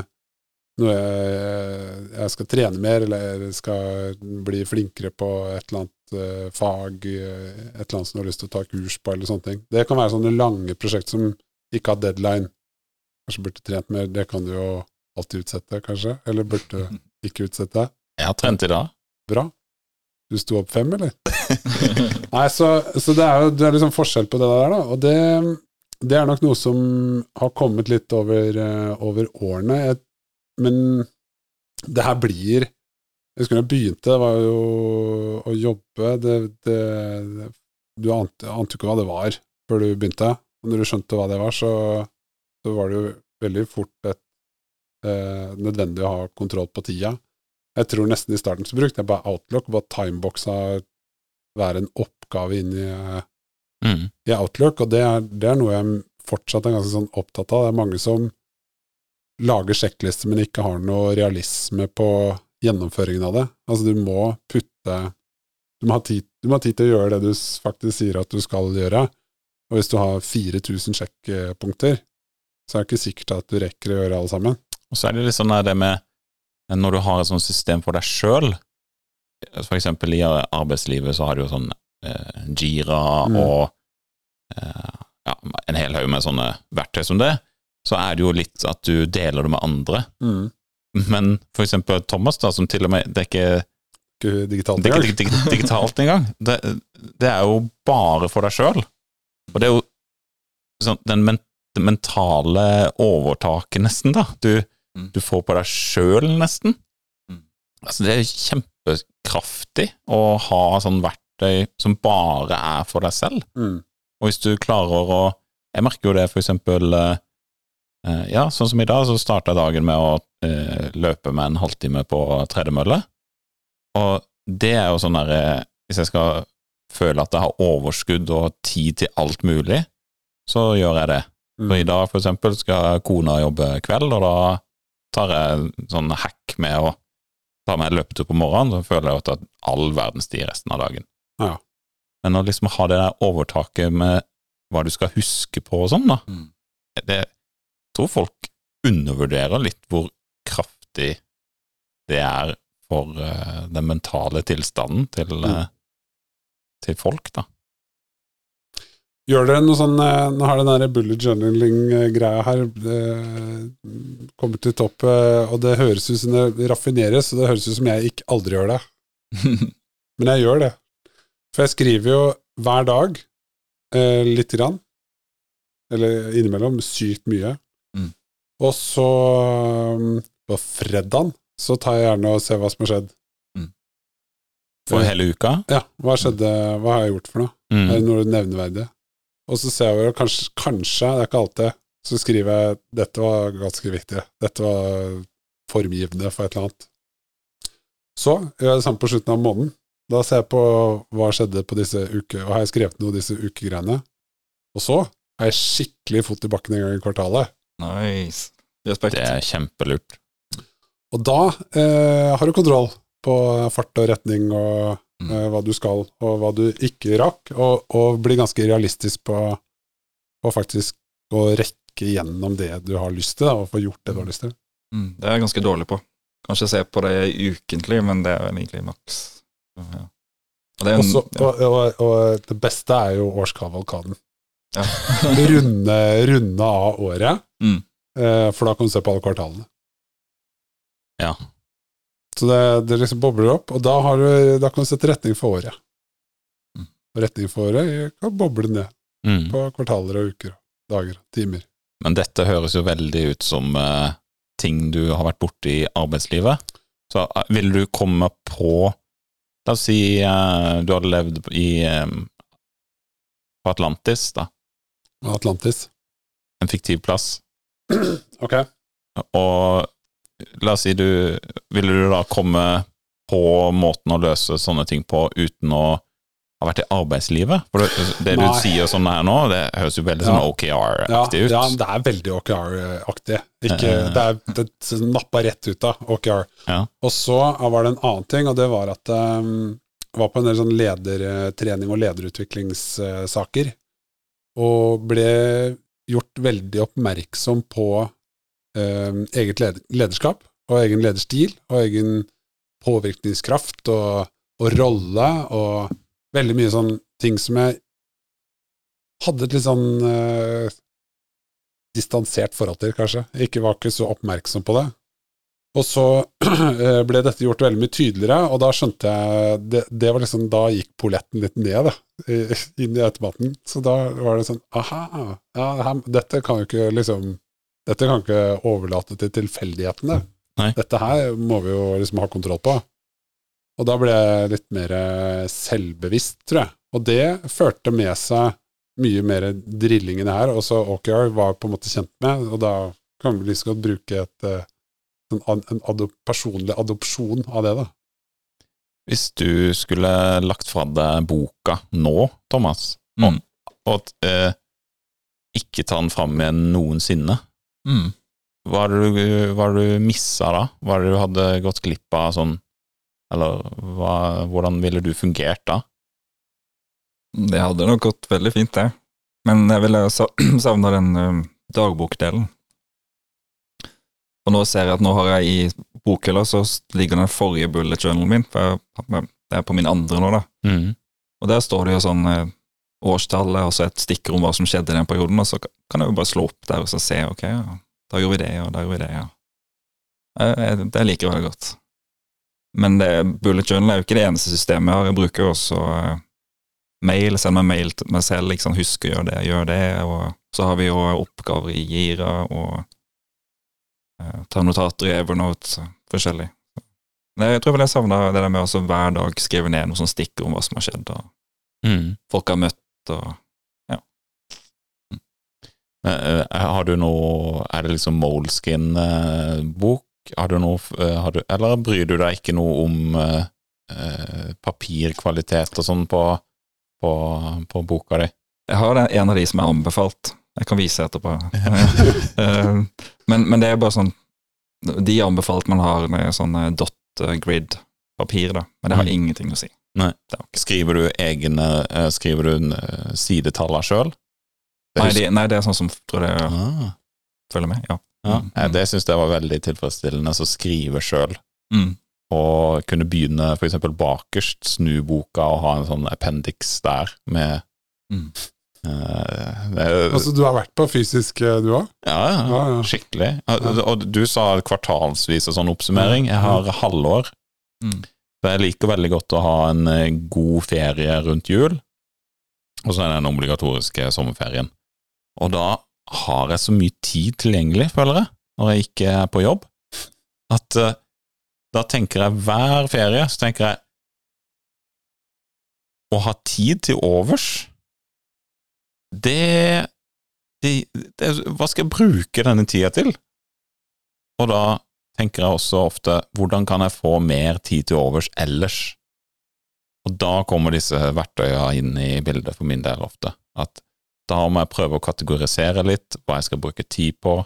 noe jeg, jeg skal trene mer, eller skal bli flinkere på et eller annet uh, fag, eh, et eller annet som du har lyst til å ta kurs på, eller sånne ting. Det kan være sånne lange prosjekt som ikke har deadline. Kanskje burde trent mer, det kan du jo alltid utsette, kanskje. Eller burde ikke utsette. Jeg har trent i dag. Bra. Du sto opp fem, eller? Nei, så, så det er jo det er liksom forskjell på det der, da. Og det, det er nok noe som har kommet litt over, uh, over årene. Jeg, men det her blir Jeg husker da jeg begynte, det var jo å jobbe det, det, Du ante, ante ikke hva det var før du begynte. Og når du skjønte hva det var, så, så var det jo veldig fort et, uh, nødvendig å ha kontroll på tida. Jeg tror nesten i starten så brukte jeg bare Outlook, bare timeboxa være en oppgave inn i, Mm. i Outlook, og det er, det er noe jeg fortsatt er ganske sånn opptatt av. Det er mange som lager sjekklister, men ikke har noe realisme på gjennomføringen av det. Altså, du må putte Du må ha tid, du må ha tid til å gjøre det du faktisk sier at du skal gjøre. Og hvis du har 4000 sjekkpunkter, så er det ikke sikkert at du rekker å gjøre alle sammen. Og så er det litt sånn det med Når du har et sånt system for deg sjøl, eksempel i arbeidslivet så har du jo sånn eh, Jira Mm. og eh, ja, en hel haug med sånne verktøy som det, så er det jo litt at du deler det med andre. Men for eksempel Thomas, da, som til og med Det er ikke, Ikke digitalt det er ikke dig- digitalt engang. Det, det er jo bare for deg sjøl. Og det er jo sånn, den men, den mentale overtaket, nesten, da. Du, Mm. du får på deg sjøl, nesten. Mm. Altså, det er kjempekraftig å ha sånn verktøy som bare er for deg selv. Mm. Og hvis du klarer å Jeg merker jo det for eksempel eh, eh, Ja, sånn som i dag, så starta jeg dagen med å eh, løpe med en halvtime på tredemølle. Og det er jo sånn der eh, Hvis jeg skal føle at jeg har overskudd og tid til alt mulig, så gjør jeg det. Mm. For i dag, for eksempel, skal kona jobbe kveld, og da tar jeg sånn hack med å ta meg en løpetur på morgenen, så føler jeg at jeg har all verdens tid resten av dagen. Ja. Men å liksom ha det der overtaket med hva du skal huske på og sånn, da, Mm. det jeg tror folk undervurderer litt hvor kraftig det er for uh, den mentale tilstanden til, eh, til folk, da. Gjør dere noe sånn eh, Nå har den der bullet journaling-greia her kommer kommet til topp, eh, og det høres ut som det raffineres, og det høres ut som jeg ikke aldri gjør det. Men jeg gjør det. For jeg skriver jo hver dag eh, lite grann. Eller innimellom sykt mye. Mm. Og så um, på fredagen så tar jeg gjerne og ser hva som har skjedd. For hele uka. Ja, hva skjedde, hva har jeg gjort for noe? Mm. Er det noe nevneverdig? Og så ser jeg jo kanskje, kanskje, det er ikke alltid, så skriver jeg dette var ganske viktig, dette var formgivende for et eller annet. Så gjør jeg det samme på slutten av måneden. Da ser jeg på hva skjedde på disse uke, og har jeg skrevet noe disse ukegreiene. Og så har jeg skikkelig fot i bakken en gang i kvartalet. Nice. Respekt. Det er kjempelurt. Og da eh, har du kontroll på fart og retning og Mm. eh, hva du skal, og hva du ikke rakk, og, og bli ganske realistisk på, på faktisk å rekke gjennom det du har lyst til, da, og få gjort det du har lyst til. Mm, det er jeg ganske dårlig på. Kanskje se på det ukentlig, men det er vel egentlig maks. Ja. Og det er en, Også, ja. og, og, og det beste er jo årskavalkaden. Ja. runde, runde av året, Mm. eh, for da kan du se på alle kvartalene. Ja. Så det, det liksom bobler opp, og da, har du, da kan du sette retning for året. Mm. Og retning for året kan boble ned Mm. på kvartaler og uker, dager, timer. Men dette høres jo veldig ut som eh, ting du har vært borti i arbeidslivet. Så eh, vil du komme på La oss si eh, du hadde levd i eh, på Atlantis, da. Atlantis. En fiktiv plass. Ok. Og la oss si du Ville du da komme på måten å løse sånne ting på uten å ha vært i arbeidslivet? For det, det du sier sånn her nå, det høres jo veldig sånn OKR-aktig ut. Ja, det er veldig OKR-aktig. Ikke, Eh. det er det nappa rett ut av OKR. Ja. Og så var det en annen ting, og det var at um, jeg var på en del sånn ledertrening og lederutviklingssaker, og ble gjort veldig oppmerksom på um, eget led lederskap, og egen lederstil, og egen påvirkningskraft og, og rolle, og veldig mye sånn ting som jeg hadde et litt sånn eh, distansert forhold til, kanskje. Ikke var ikke så oppmerksom på det. Og så eh, ble dette gjort veldig mye tydeligere, og da skjønte jeg det, det var liksom, Da gikk polletten litt ned, da, inn i automaten. Så da var det sånn Aha, ja, dette kan jo ikke liksom Dette kan ikke overlate til tilfeldighetene. Nei. Dette her må vi jo liksom ha kontroll på. Og da ble jeg litt mer selvbevisst, tror jeg. Og det førte med seg mye mer drilling i det her. Også OKR var på en måte kjent med, og da kan vi liksom godt bruke et, eh, en, en adop, personlig adopsjon av det, da. Hvis du skulle lagt fra deg boka nå, Thomas, Mm. og eh, ikke ta den fram igjen noensinne, Mm. hva hadde du, hva du missa da? Hva er det du hadde gått glipp av sånn Eller hva, hvordan ville du fungert da? Det hadde nok gått veldig fint, det. Men jeg ville sa- savna den um, dagbokdelen. Og nå ser jeg at nå har jeg i bokhylla så ligger den forrige bullet journalen min, for jeg, det er på min andre nå, da. Mm. Og der står det jo sånn eh, årstallet og så et stikker om hva som skjedde i den perioden, og så kan jeg jo bare slå opp der og så se, ok, ja, da gjorde vi det, og da gjorde vi det, ja. Eh, eh, Det liker jeg veldig godt. Men det, bullet journal er jo ikke det eneste systemet jeg har, jeg bruker jo også eh, mail, sender meg mail til meg selv, liksom, husk å gjøre det, gjør det, og så har vi jo oppgaver i Gira, og uh, ta notater i Evernote, forskjellig. Jeg tror vel jeg savna det der med å hver dag skrive ned noe sånn stikker om hva som har skjedd, og Mm. folk har møtt, og Eh, eh, har du noe Er det liksom Moleskin-bok? har du noe eh, har du, Eller bryr du deg ikke noe om eh, papirkvalitet og sånn på, på, på boka di? Jeg har en av de som er anbefalt. Jeg kan vise etterpå. Men, men det er bare sånn De anbefalt man har med sånn dot grid-papir, da. Men det har Mm. ingenting å si. Skriver du egne eh, Skriver du sidetaller sidetallene sjøl? Nei, de, nei, det er sånn som tror jeg ah, følger med. Ja. ja. Mm. Eh, Det syns jeg var veldig tilfredsstillende, så skrive sjøl. Mm. Og kunne begynne eksempel bakerst, snu boka og ha en sånn appendix der med Mm. Uh, det, Altså, du har vært på fysisk, eh, du òg? ja, ja, Ja, ja. skikkelig. Og, og du sa kvartalsvis og sånn oppsummering. Jeg har halvår. Mm. Så jeg liker veldig godt å ha en eh, god ferie rundt jul, og så er det den obligatoriske sommerferien. Og da har jeg så mye tid tilgjengelig, føler jeg, når jeg ikke er på jobb, at eh, da tenker jeg hver ferie, så tenker jeg å ha tid til overs, det, det, det Hva skal jeg bruke denne tida til? Og da tenker jeg også ofte hvordan kan jeg få mer tid til overs ellers? Og da kommer disse verktøyene inn i bildet for min del ofte. At da må jeg prøve å kategorisere litt hva jeg skal bruke tid på,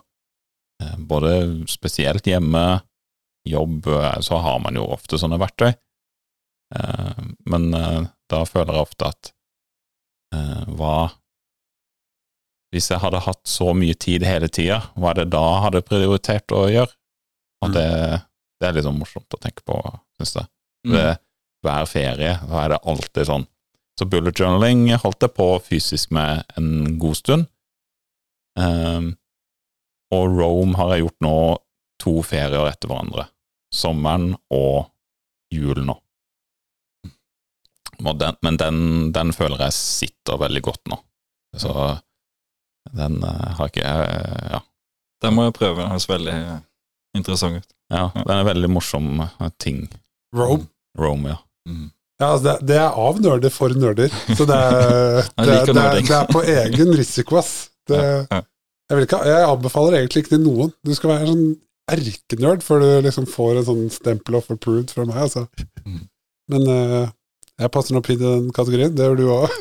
eh, både spesielt hjemme, jobb, eh, så har man jo ofte sånne verktøy, eh, men da føler jeg ofte at hva Hvis jeg hadde hatt så mye tid hele tida, hva er det da jeg hadde prioritert å gjøre? Og Mm. det, det er litt sånn morsomt å tenke på, syns jeg. Mm. Ved hver ferie så er det alltid sånn. Så bullet journaling holdt jeg på fysisk med en god stund. Um, og Rome har jeg gjort nå to ferier etter hverandre. Sommeren og julen nå. Den, men den, den føler jeg sitter veldig godt nå. Så den uh, har ikke eh, Ja. Den må jeg prøve, den høres veldig interessant ut. ja det er en veldig morsom eh, ting. Rome. Rome, ja. Ja, altså det, det er av nerder for nerder. Så det er, det, er- det, er, det er på egen risiko, ass. Jeg, vil ikke, jeg anbefaler egentlig ikke til noen. Du skal være sånn erkenerd før du liksom får en sånn stempel of approved fra meg, altså. Mm. Men uh, jeg passer nok inn i den kategorien. Det gjør du òg.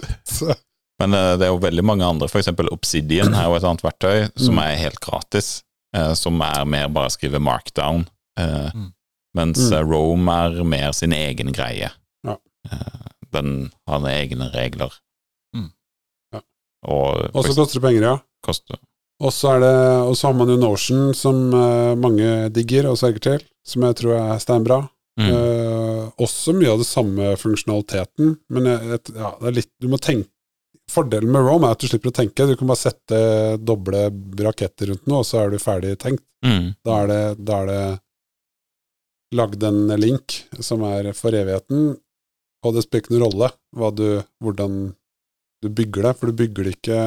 Men eh, det er jo veldig mange andre, eksempel Obsidian er jo et annet verktøy som Mm. er helt gratis, som er mer bare å skrive markdown, eh, Mm. mens Mm. eh, Rome er mer sin egen greie. Ja. Eh, den har egne regler. Mm. Ja. Og så koster det penger, ja. koster Og så er det, og så har man jo Notion, som eh, mange digger og sverger til, som jeg tror er steinbra. mm. Eh, også mye av det samme funksjonaliteten, men jeg, et, ja, det er litt, du må tenke Fordelen med Rome er at du slipper å tenke. Du kan bare sette doble raketter rundt noe, og så er du ferdig tenkt. Mm. Da er det, da er det lagd en link som er for evigheten, og det spiller ikke noen rolle du, hvordan du bygger det, for du bygger det ikke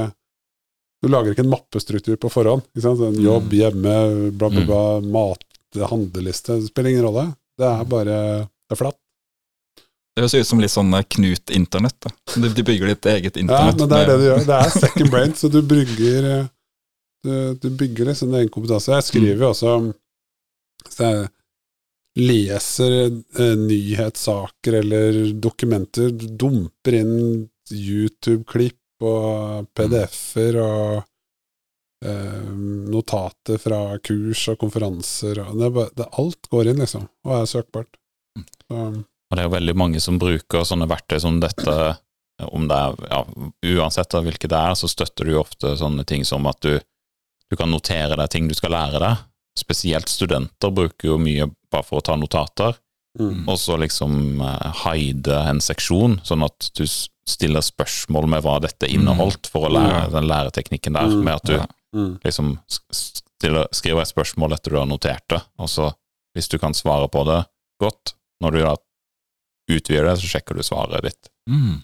Du lager ikke en mappestruktur på forhånd. En jobb, Mm. hjemme, bla, bla, Mm. bla, mat, handleliste Det spiller ingen rolle. Det er bare Det er flatt. Det høres ut som litt sånn eh, Knut-internett. De, de bygger ditt eget internett. Ja, men det er det du gjør. Det er second brain, så du bygger eh, Du, du bygger liksom din egen kompetanse. Jeg skriver jo også Så jeg leser eh, nyhetssaker eller dokumenter, du dumper inn YouTube-klipp og PDF-er og eh, notater fra kurs og konferanser og det det, Alt går inn, liksom, og er søkbart. Så, Og det er jo veldig mange som bruker sånne verktøy som dette, om det er, ja, uansett av hvilke det er, så støtter du ofte sånne ting som at du, du kan notere deg ting du skal lære deg. Spesielt studenter bruker jo mye bare for å ta notater, mm. og så liksom eh, hide en seksjon, sånn at du stiller spørsmål med hva dette inneholdt, for å lære den læreteknikken der, Mm. med at du Mm. liksom stiller, skriver et spørsmål etter du har notert det, og så, hvis du kan svare på det godt, når du da utvider det, så sjekker du svaret ditt. Mm.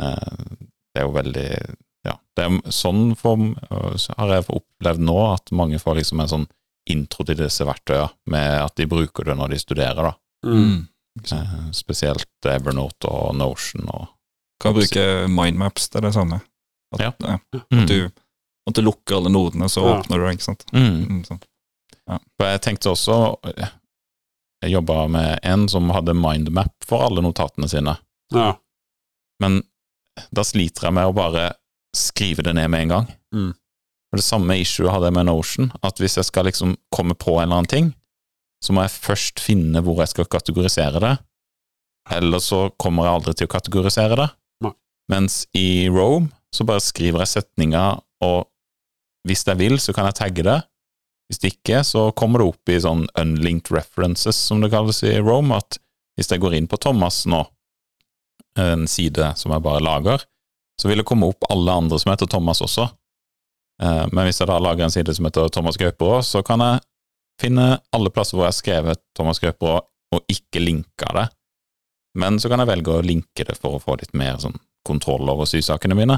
Eh, Det er jo veldig Ja, det er sånn form så har jeg opplevd nå, at mange får liksom en sånn intro til disse verktøyene, med at de bruker det når de studerer, da. Mm. Eh, Spesielt Evernote og Notion og Kan bruke mindmaps, det er det samme. At, Ja. At du, at du lukker alle nodene, så Ja. åpner du det, ikke sant. Mm. Mm, sånn. For jeg tenkte også Jeg jobba med en som hadde mindmap for alle notatene sine. Ja. Men da sliter jeg med å bare skrive det ned med en gang. Mm. Og Det samme issue hadde jeg med Notion, at hvis jeg skal liksom komme på en eller annen ting, så må jeg først finne hvor jeg skal kategorisere det, eller så kommer jeg aldri til å kategorisere det. Nei. Mens i Rome så bare skriver jeg setninger, og hvis jeg vil, så kan jeg tagge det. Hvis ikke, så kommer det opp i sånn unlinked references, som det kalles i Rome, at hvis jeg går inn på Thomas nå, en side som jeg bare lager, så vil det komme opp alle andre som heter Thomas også. Eh, Men hvis jeg da lager en side som heter Thomas Gauperå, så kan jeg finne alle plasser hvor jeg har skrevet Thomas Gauperå, og ikke linka det. Men så kan jeg velge å linke det for å få litt mer sånn kontroll over sysakene mine.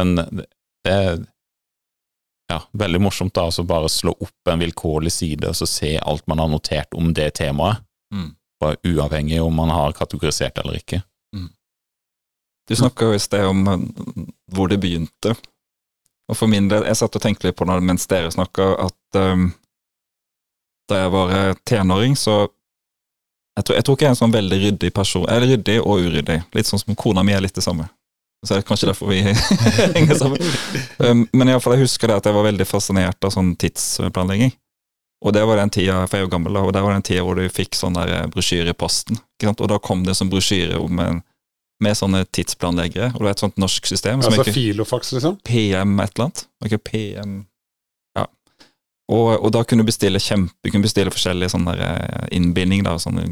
Men det det ja, veldig morsomt da, å bare slå opp en vilkårlig side og så se alt man har notert om det temaet, Mm. bare uavhengig om man har kategorisert eller ikke. Du snakka jo i sted om eh, hvor det begynte. Og for min del, jeg satt og tenkte litt på det mens dere snakka, at um, da jeg var eh, tenåring, så jeg tror, jeg tror ikke jeg er en sånn veldig ryddig person. Eller ryddig og uryddig. Litt sånn som kona mi er litt det samme. Så er det kanskje derfor vi henger sammen. Um, Men i alle fall, jeg husker det at jeg var veldig fascinert av sånn tidsplanlegging. Og det var den tida, for jeg er jo gammel, da, og det var den tida hvor du fikk sånn der eh, brosjyre i posten. Og da kom det sånn brosjyre med sånne tidsplanleggere, og det er et sånt norsk system. Altså ikke, Filofax, liksom? PM et eller annet. Ikke PM. Og, og da kunne du bestille kjempe, kunne bestille forskjellige sånne eh, innbinding, da, sånne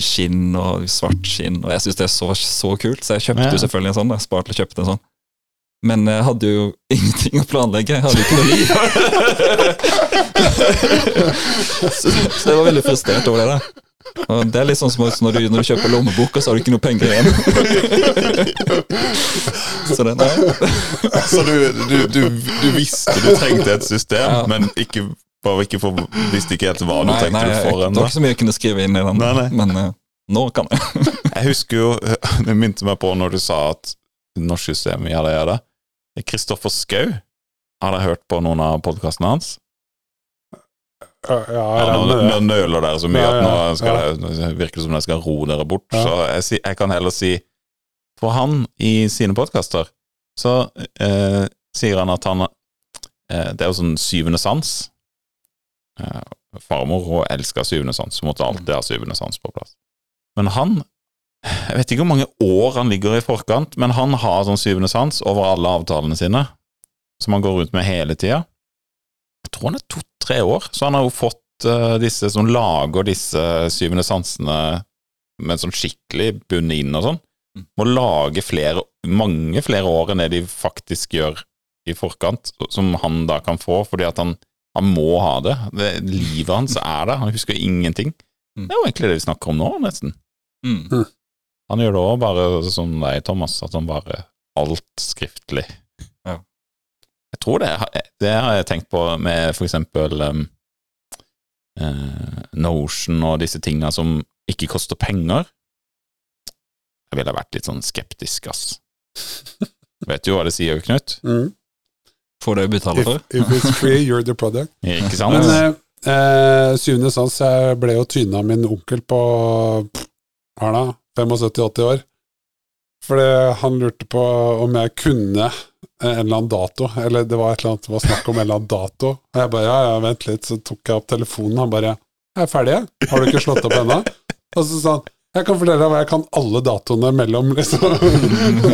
skinn og svart skinn, og jeg syns det er så, så kult, så jeg kjøpte Ja. jo selvfølgelig en sånn. Jeg sparte og kjøpte en sånn. Men jeg hadde jo ingenting å planlegge. Jeg hadde ikke noe liv. så, så jeg var veldig frustrert over det. da. Og Det er litt sånn som når du, når du kjøper lommebok, og så har du ikke noe penger igjen. så det. Så du, du, du, du visste du trengte et system, Ja. men ikke, bare ikke for, visste ikke helt hva du Nei, tenkte nei, du jeg, ennå. det var ikke så mye jeg kunne skrive inn i den, Nei, nei. men uh, nå kan jeg. Jeg husker jo, det minte meg på når du sa at norsk system ja, det gjør det. Kristoffer Skau. har dere hørt på noen av podkastene hans? Ja, ja, nå, nå nøler dere så mye Ja, at ja, nå skal det, det virker som dere skal ro dere bort. Ja. Så jeg, jeg kan heller si For han, i sine podkaster, så eh, sier han at han eh, Det er jo sånn syvende sans. Eh, farmor hun elska syvende sans, hun måtte alltid ha syvende sans på plass. Men han Jeg vet ikke hvor mange år han ligger i forkant, men han har sånn syvende sans over alle avtalene sine, som han går rundt med hele tida. Jeg tror han er to-tre år, så han har jo fått eh, disse som lager disse syvende sansene med sånn skikkelig bunn inn og sånn. Mm. Må lage flere, mange flere år enn det de faktisk gjør i forkant, som han da kan få, fordi at han, han må ha det. det. Livet hans er det, han husker ingenting. Mm. Det er jo egentlig det vi snakker om nå, nesten. Mm. Han gjør det òg bare som deg, Thomas, at han bare alt skriftlig. Ja. Jeg tror det, det har jeg tenkt på med for eksempel um, uh, Notion og disse tinga som ikke koster penger. Jeg ville vært litt sånn skeptisk, ass. Vet du hva det sier, Knut? Mm. Får det betale for? if it's free, you're the product. Ikke sant? Men eh, eh, syvende sans, jeg ble jo tyna av min onkel på pff, hva er 75-80 år. Fordi han lurte på om jeg kunne en eller annen dato, eller det var et eller annet det var snakk om en eller annen dato. Og jeg bare ja, ja, vent litt, så tok jeg opp telefonen, han bare jeg er ferdig, jeg. Har du ikke slått opp ennå? Og så sa han jeg kan fortelle deg hva jeg kan alle datoene mellom, liksom.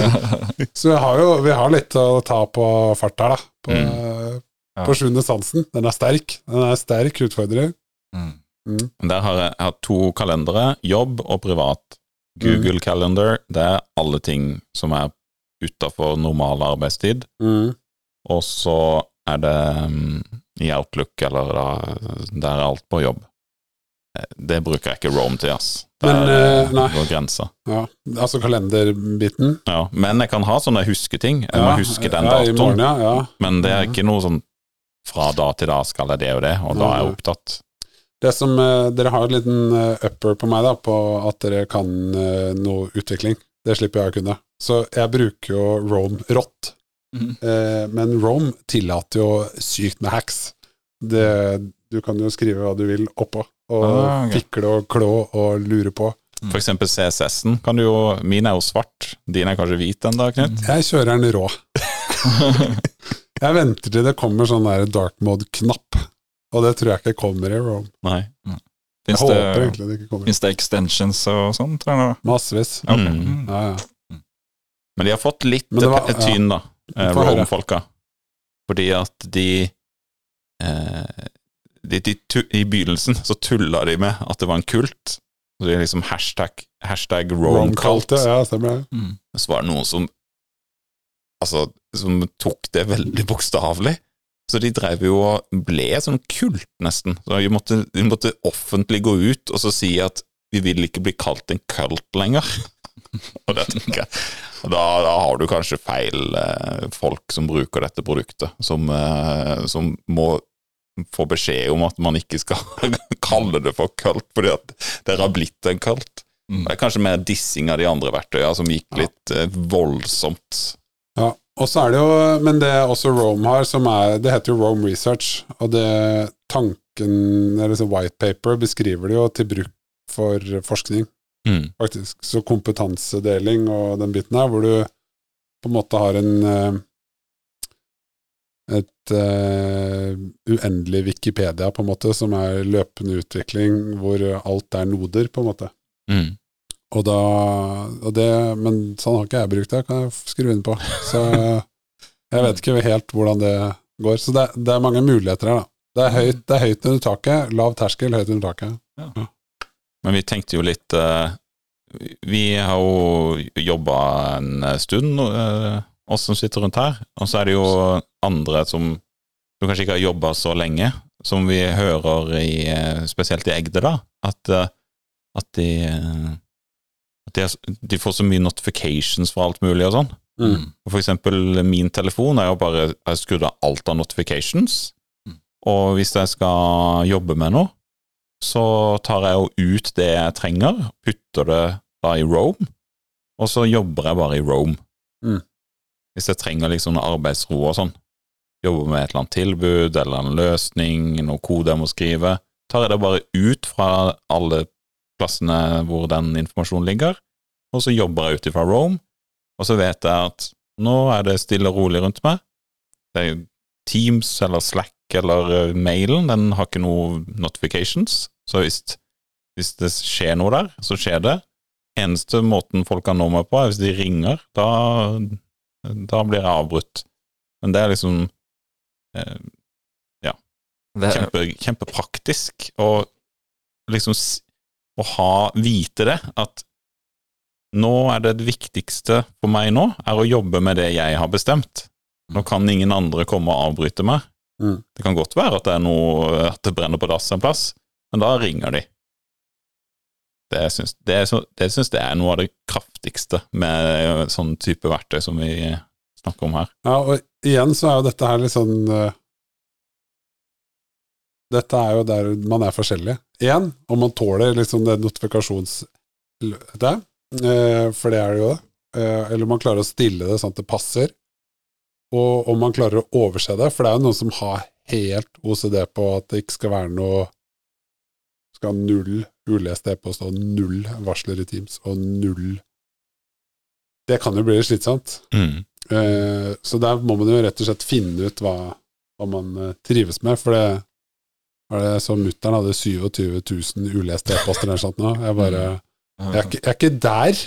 Så vi har jo vi har litt å ta på fart her, da. På, Ja. på sjuende sansen. Den er sterk. Den er sterk utfordrer. Mm. Mm. Der har jeg, jeg har to kalendere, jobb og privat. Google Calendar, det er alle ting som er utafor normal arbeidstid. Mm. Og så er det um, i Outlook, eller da, der er alt på jobb. Eh, Det bruker jeg ikke Rome til, ass. Det Men, eh, nei. går grensa. Ja, altså kalenderbiten. Ja, men jeg kan ha sånne husketing. Jeg må huske den ja, datoen. morgen, ja. ja. Men det er ikke noe sånn fra da til da skal jeg det og det, og da er jeg opptatt. Det som, eh, dere har en liten eh, upper på meg da, på at dere kan eh, noe utvikling. Det slipper jeg å kunne. Så jeg bruker jo Rome rått. Mm. Eh, men Rome tillater jo sykt med hacks. Det, du kan jo skrive hva du vil oppå, og Ah, okay. fikle og klå og lure på. For eksempel CSS-en kan du jo Min er jo svart, din er kanskje hvit ennå, Knut? Jeg kjører den rå. Jeg venter til det kommer sånn der dark mode-knapp, og det tror jeg ikke kommer i Rome. Nei. Jeg Fins håper det, egentlig det ikke kommer. finnes det extensions og sånn, tror jeg? da? Massevis. Okay. Mm. Mm. Ja, ja. Men de har fått litt var- eh, tyn, da, eh. Rome-folka. Fordi at de eh, de, de I begynnelsen så tulla de med at det var en kult. Så det er liksom hashtag, hashtag Rome-cult. Rome-cult, ja, stemmer det. Mm. Så var det noen som Altså, som tok det veldig bokstavelig. Så de drev jo og ble sånn kult, nesten. Så de måtte, de måtte offentlig gå ut og så si at vi vil ikke bli kalt en kult lenger. og det tenker jeg og da, da har du kanskje feil eh, folk som bruker dette produktet, som, eh, som må få beskjed om at man ikke skal kalle det for kult, fordi at dere har blitt en kult. Mm. Det er kanskje mer dissing av de andre verktøyene som gikk litt ja. voldsomt. Ja, og så er det jo, men det også Rome har, som er, det heter jo Rome Research, og det tanken, eller så white paper, beskriver det jo til bruk for forskning, faktisk. Så kompetansedeling og den biten her, hvor du på en måte har en eh, et uh, uendelig Wikipedia, på en måte, som er løpende utvikling, hvor alt er noder, på en måte. Mm. Og da og det, Men sånn har ikke jeg brukt det, kan jeg skru inn på. Så jeg vet ikke helt hvordan det går. Så det, det er mange muligheter her, da. Det er høyt, det er høyt under taket. Lav terskel, høyt under taket. Men vi tenkte jo litt uh, Vi har jo jobba en stund, uh, oss som sitter rundt her. Og så er det jo andre som, som kanskje ikke har jobba så lenge, som vi hører i eh, Spesielt i Egde, da. At, eh, at, de, eh, at de, de får så mye notifications fra alt mulig og sånn. Mm. For eksempel min telefon er jo bare Jeg skrudd av alt av notifications. Mm. Og hvis jeg skal jobbe med noe, så tar jeg jo ut det jeg trenger, putter det da i Rome, og så jobber jeg bare i Rome. Mm. Hvis jeg trenger liksom arbeidsro og sånn, jobber med et eller annet tilbud eller en løsning, noe kode jeg må skrive, tar jeg det bare ut fra alle plassene hvor den informasjonen ligger, og så jobber jeg ut ifra Rome, og så vet jeg at nå er det stille og rolig rundt meg. Det er Teams eller Slack eller eh, mailen, den har ikke noe notifications, så hvis, hvis det skjer noe der, så skjer det. Eneste måten folk kan nå meg på, er hvis de ringer. Da, da blir jeg avbrutt. Men det er liksom eh, Det er, kjempe, kjempepraktisk å liksom å ha, vite det, at nå er det det viktigste for meg nå, er å jobbe med det jeg har bestemt. Nå kan ingen andre komme og avbryte meg. Mm. Det kan godt være at det er noe, at det brenner på dass en plass, men da ringer de. Det syns, det, det syns jeg er noe av det kraftigste med sånn type verktøy som vi snakker om her. Ja, og igjen så er jo dette her litt sånn uh, Dette er jo der man er forskjellig. Igjen, om man tåler liksom det notifikasjons... Det, uh, for det er det jo det. Uh, eller om man klarer å stille det sånn at det passer. Og om man klarer å overse det, for det er jo noen som har helt OCD på at det ikke skal være noe Skal ha null ulest e-post og null varsler i Teams og null Det kan jo bli litt slitsomt. Mm. Eh, så der må man jo rett og slett finne ut hva, hva man eh, trives med, for det var det så mutter'n hadde 27 000 uleste e-poster eller sånt nå. Jeg bare jeg er, ikke, jeg er ikke der,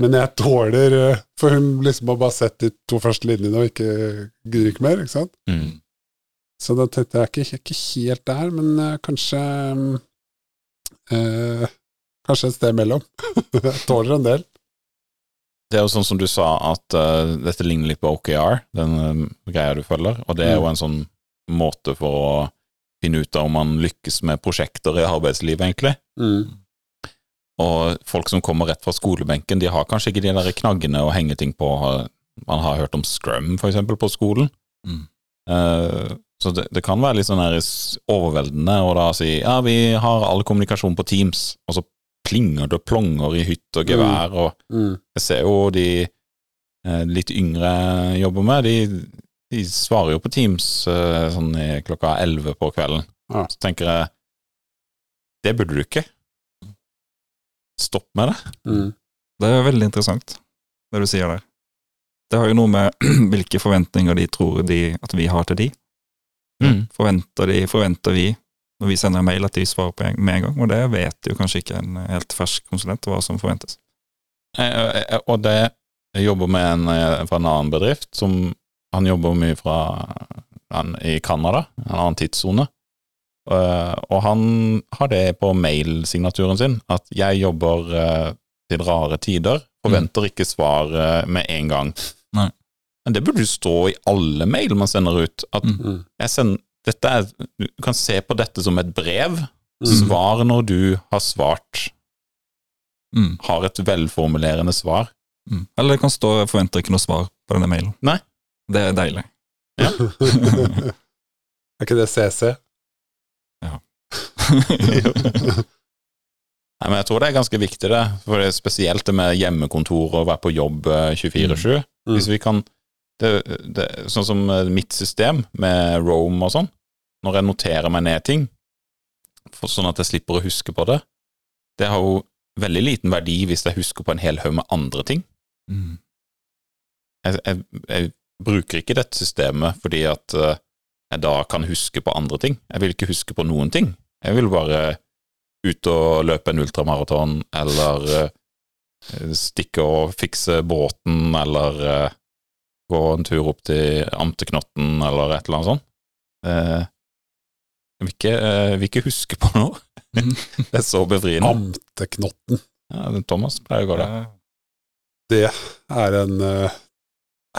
men jeg tåler eh, For hun liksom har bare sett de to første linjene og ikke gidder ikke mer, ikke sant? Mm. Så da tenkte jeg, ikke, jeg er ikke helt der, men kanskje mm, eh, Kanskje et sted mellom. jeg tåler en del. Det er jo sånn som du sa, at uh, dette ligner litt på OKR, den uh, greia du følger, og det er jo en sånn måte for å finne ut av om man lykkes med prosjekter i arbeidslivet, egentlig. Mm. Og folk som kommer rett fra skolebenken, de har kanskje ikke de der knaggene å henge ting på. Man har hørt om Scrum, for eksempel, på skolen. Mm. Uh, så det, det kan være litt sånn her overveldende å da si ja, vi har all kommunikasjon på Teams, og så plinger det og plonger i hytt og gevær, og Mm. jeg ser jo de eh, litt yngre jobber med, de, de svarer jo på Teams eh, sånn i klokka elleve på kvelden. Ja. Så tenker jeg det burde du ikke. Stopp med det. Mm. Det er veldig interessant, det du sier der. Det har jo noe med hvilke forventninger de tror de, at vi har til de. Forventer, de, forventer vi, når vi sender en mail, at de svarer på en, med en gang? Og det vet jo kanskje ikke en helt fersk konsulent hva som forventes. Eh, eh, Og det jeg jobber med en eh, fra en annen bedrift, som han jobber mye fra han, i Canada, en annen tidssone. Eh, Og han har det på mailsignaturen sin, at jeg jobber eh, til rare tider, forventer ikke svar eh, med en gang. Nei. Men det burde jo stå i alle mail man sender ut, at Mm. Mm. jeg sender, er, du kan se på dette som et brev. Mm. Svar når du har svart, Mm. har et velformulerende svar. Mm. Eller det kan stå 'forventer ikke noe svar' på denne mailen. Nei. Det er deilig. er ikke det CC? Ja. Nei, men jeg tror det er ganske viktig, det. For det er spesielt det med hjemmekontor og være på jobb eh, 24-7. Mm. Hvis vi kan det, det, Sånn som mitt system med Rome og sånn, når jeg noterer meg ned ting, sånn at jeg slipper å huske på det, det har jo veldig liten verdi hvis jeg husker på en hel haug med andre ting. Mm. jeg, jeg, jeg bruker ikke dette systemet fordi at eh, jeg da kan huske på andre ting. Jeg vil ikke huske på noen ting. Jeg vil bare ut og løpe en ultramaraton, eller eh, stikke og fikse båten, eller eh, gå en tur opp til Amteknotten, eller et eller annet sånt. Eh, jeg vil ikke, eh, jeg vil ikke huske på noe. det er så befriende. Amteknotten. Ja, Thomas pleier å gå der. Det er en uh,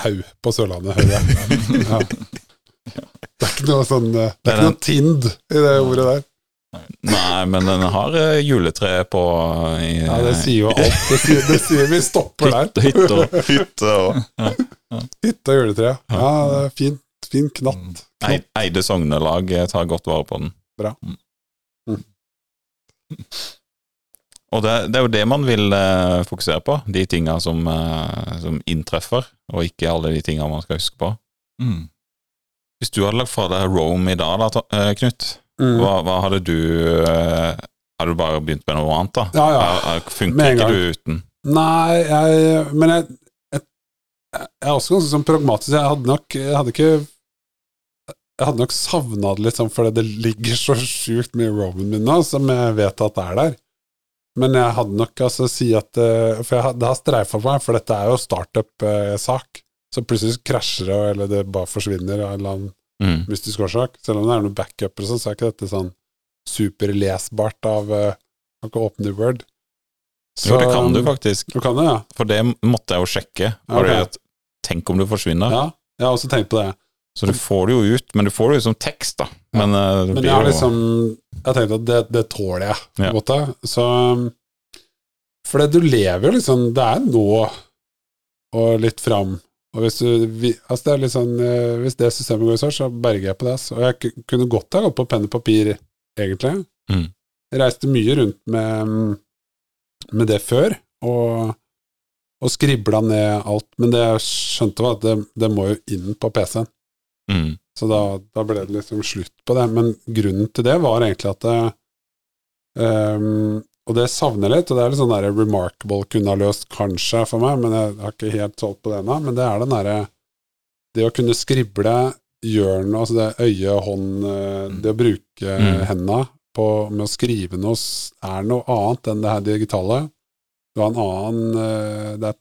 haug på Sørlandet, hører jeg. Ja. Det er ikke noe sånn eh, Det er ikke noe tind i det ordet der. Nei, men den har eh, juletre på i, Ja, det sier jo alt. Det sier, det sier vi stopper der. Hytte, og hytte og Hytte og juletre. Ja, det er fint. Fin knatt. knatt. Eide sognelag eh, tar godt vare på den. Bra. Mm. Og det, det er jo det man vil eh, fokusere på, de tinga som, eh, som inntreffer, og ikke alle de tinga man skal huske på. Mm. Hvis du hadde lagt fra deg Rome i dag, da, eh, Knut, Mm. hva, hva hadde du eh, Hadde du bare begynt med noe annet, da? Ja, ja. Er- er- Funker ikke du uten? Nei, jeg Men jeg, jeg, jeg er også ganske sånn pragmatisk. Jeg hadde nok Jeg hadde ikke Jeg hadde nok savna det litt sånn fordi det ligger så sjukt mye i roamen min nå, som jeg vet at det er der. Men jeg hadde nok altså si at eh, For jeg, det har streifa meg, for dette er jo startup-sak. Så plutselig krasjer det, eller det bare forsvinner av en eller annen Mm. mystisk sjakk. Selv om det er noen backuper sånn, så er ikke dette sånn superlesbart av uh, Kan ikke åpne i Word. Jo, det kan du faktisk, Du kan det, ja. for det måtte jeg jo sjekke. Fordi Ok. at, tenk om du forsvinner. Ja, jeg har også tenkt på det. Så du får det jo ut, men du får det jo som tekst, da. Men, eh, det Men jeg har liksom Jeg tenkte at det, det tåler jeg, på en Ja. måte. Så For det, du lever jo liksom Det er nå og litt fram. Og hvis du vi- Altså, det er litt sånn eh, Hvis det systemet går i sår, så berger jeg på det. Og jeg kunne godt ha gått på penn og papir, egentlig. Mm. Jeg reiste mye rundt med, med det før, og, og skribla ned alt. Men det jeg skjønte, var at det, det må jo inn på PC-en. Mm. Så da, da ble det liksom slutt på det. Men grunnen til det var egentlig at det, ehm, Og det savner litt, og det er litt sånn der remarkable kunne ha løst, kanskje, for meg, men jeg har ikke helt solgt på det ennå. Men det er den derre Det å kunne skrible hjørnet, altså det øye, hånd eh, Det å bruke Mm. henda på, med å skrive noe er noe annet enn det her digitale. Har en annen eh, det, er,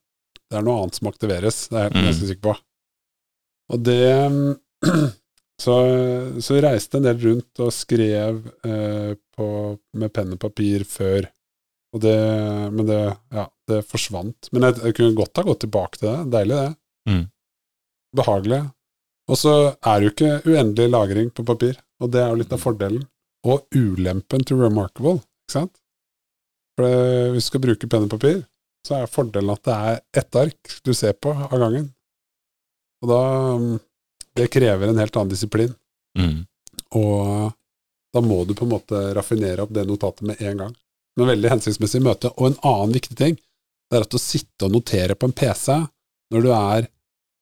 det er noe annet som aktiveres, det er jeg Mm. ganske sikker på. Og det Så, så jeg reiste en del rundt og skrev eh, på, med penn og papir før. Og det, men det, ja, det forsvant. Men jeg, jeg kunne godt ha gått tilbake til det. Deilig, det. Mm. Behagelig. Og så er det jo ikke uendelig lagring på papir, og det er jo litt av fordelen. Og ulempen til Remarkable, ikke sant? For det, hvis du skal bruke penn og papir, så er fordelen at det er ett ark du ser på av gangen. Og da mm, Det krever en helt annen disiplin. Mm. Og da må du på en måte raffinere opp det notatet med en gang. Men veldig hensiktsmessig møte. Og en annen viktig ting, det er at å sitte og notere på en PC når du er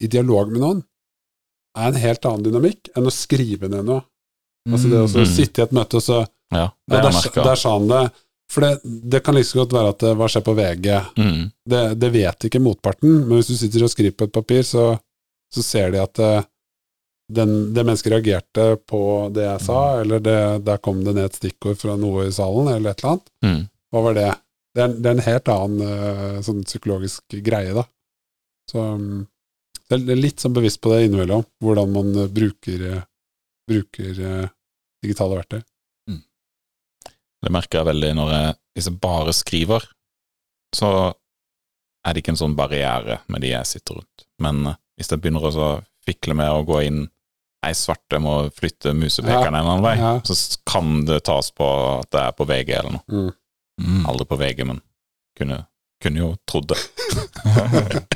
i dialog med noen, er en helt annen dynamikk enn å skrive ned noe. Altså det å Mm. sitte i et møte og så Ja, det der, der sa han det. For det, det kan like så godt være at det, hva skjer på VG? Mm. Det, det vet ikke motparten, men hvis du sitter og skriver på et papir, så, så ser de at eh, den, det mennesket reagerte på det jeg sa, eller det, der kom det ned et stikkord fra noe i salen, eller et eller annet. Mm. Hva var det? Det er, det er en helt annen eh, sånn psykologisk greie, da. Så det jeg er litt sånn bevisst på det innimellom, hvordan man eh, bruker, eh, bruker digitale verktøy. Det merker jeg veldig når jeg hvis jeg bare skriver, så er det ikke en sånn barriere med de jeg sitter rundt. Men hvis jeg begynner å så fikle med å gå inn ei svarte må flytte musepekeren en annen vei, Ja. så kan det tas på at det er på VG eller noe. Mm. Mm. Aldri på VG, men kunne, kunne jo trodd det.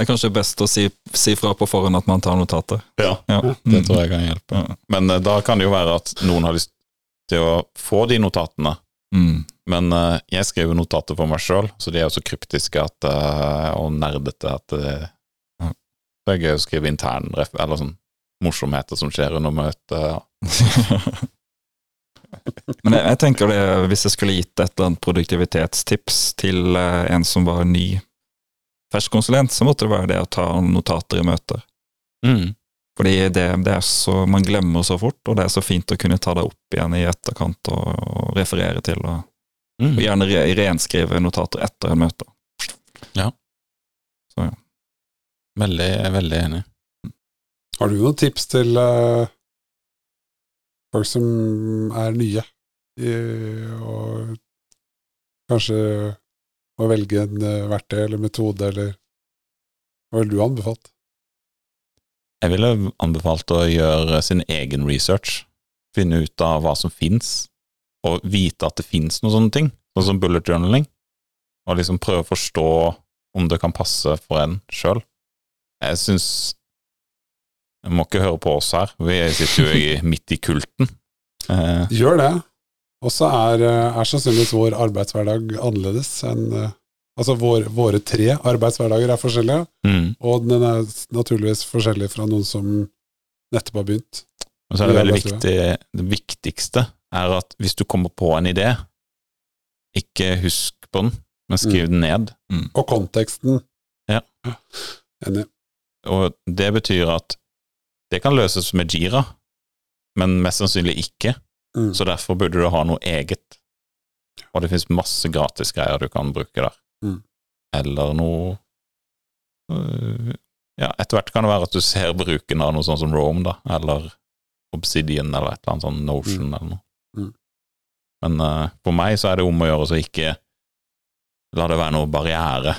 Det er kanskje best å si, si fra på forhånd at man tar notater. Ja, Ja. det tror jeg kan hjelpe. Ja. Men eh, da kan det jo være at noen har lyst til å få de notatene, Mm. Men uh, jeg skriver notater for meg sjøl, så de er jo så kryptiske at, uh, og nerdete at det, det er gøy å skrive intern ref, eller sånn morsomheter som skjer under møtet. Men jeg, jeg tenker det, hvis jeg skulle gitt et eller annet produktivitetstips til eh, en som var ny fersk konsulent, så måtte det være det å ta notater i møter. Mm. Fordi det, det er så, man glemmer så fort, og det er så fint å kunne ta det opp igjen i etterkant og, og referere til, og, Mm. og gjerne re, renskrive notater etter en møte. Ja. Så, ja. Veldig, veldig enig. Har du noen tips til uh, folk som er nye, i, og kanskje å velge en eh, verktøy eller metode, eller hva ville du anbefalt? Jeg ville anbefalt å gjøre sin egen research. Finne ut av hva som fins, og vite at det fins noen sånne ting, sånn som bullet journaling. Og liksom prøve å forstå om det kan passe for en sjøl. Jeg syns Jeg må ikke høre på oss her, vi sitter jo i, midt i kulten. Eh, Gjør det. Og så er, eh, er sannsynligvis vår arbeidshverdag annerledes enn eh, Altså vår, våre tre arbeidshverdager er forskjellige, mm. og den er naturligvis forskjellig fra noen som nettopp har begynt. Og så er det veldig viktig Det viktigste er at hvis du kommer på en idé, ikke husk på den, men skriv den ned. Og konteksten. Ja. Enig. Og det betyr at det kan løses med Jira, men mest sannsynlig ikke. Mm. Så derfor burde du ha noe eget. Og det finnes masse gratis greier du kan bruke der. Mm. Eller noe øh, Ja, etter hvert kan det være at du ser bruken av noe sånn som Rome, da, eller Obsidian, eller et eller annet sånn Notion, Mm. eller noe. Mm. Men uh, for meg så er det om å gjøre så ikke la det være noe barriere.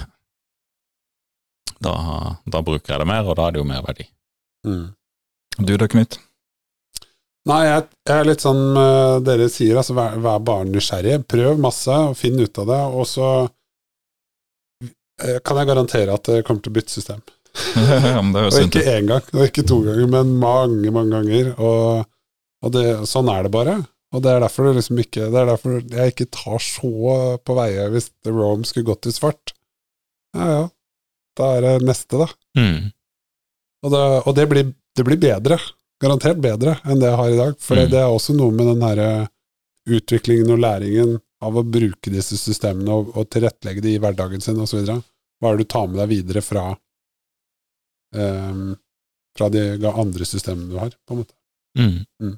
Da, da bruker jeg det mer, og da er det jo mer verdi. Mm. Du da, Knut? Nei, jeg, jeg er litt sånn uh, dere sier, altså vær, vær bare nysgjerrig. Prøv masse, og finn ut av det, og så uh, kan jeg garantere at det kommer til å bytte system. ja, men det Og ikke én gang, og ikke to ganger, men mange, mange ganger. Og, og det, sånn er det bare. Og det er derfor det liksom ikke Det er derfor jeg ikke tar så på veie hvis The Rome skulle gått i svart. Ja ja, da er det neste, da. Mm. Og, det, og det, blir, det blir bedre. Garantert bedre enn det jeg har i dag. For det, Mm. det er også noe med den her utviklingen og læringen av å bruke disse systemene og, og tilrettelegge det i hverdagen sin osv. Hva er det du tar med deg videre fra um, fra de andre systemene du har, på en måte. Mm.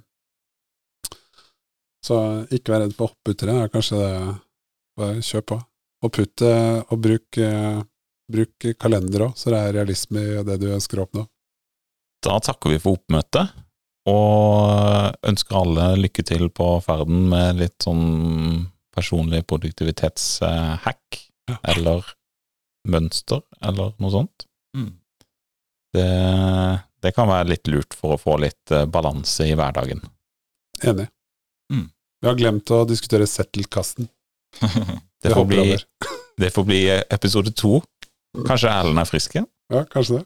Så ikke vær redd for å hoppe uti det, er kanskje det Bare kjør på. Og putt det, og bruk, eh, bruk kalender òg, så det er realisme i det du ønsker å oppnå. Da takker vi for oppmøtet, og ønsker alle lykke til på ferden med litt sånn personlig produktivitetshack, Ja. eller mønster, eller noe sånt. Mm. Det, det kan være litt lurt for å få litt eh, balanse i hverdagen. Enig. Mm. Vi har glemt å diskutere settelkasten. Det får, bli, det får bli episode to. Kanskje Erlend er frisk igjen? Ja, kanskje det.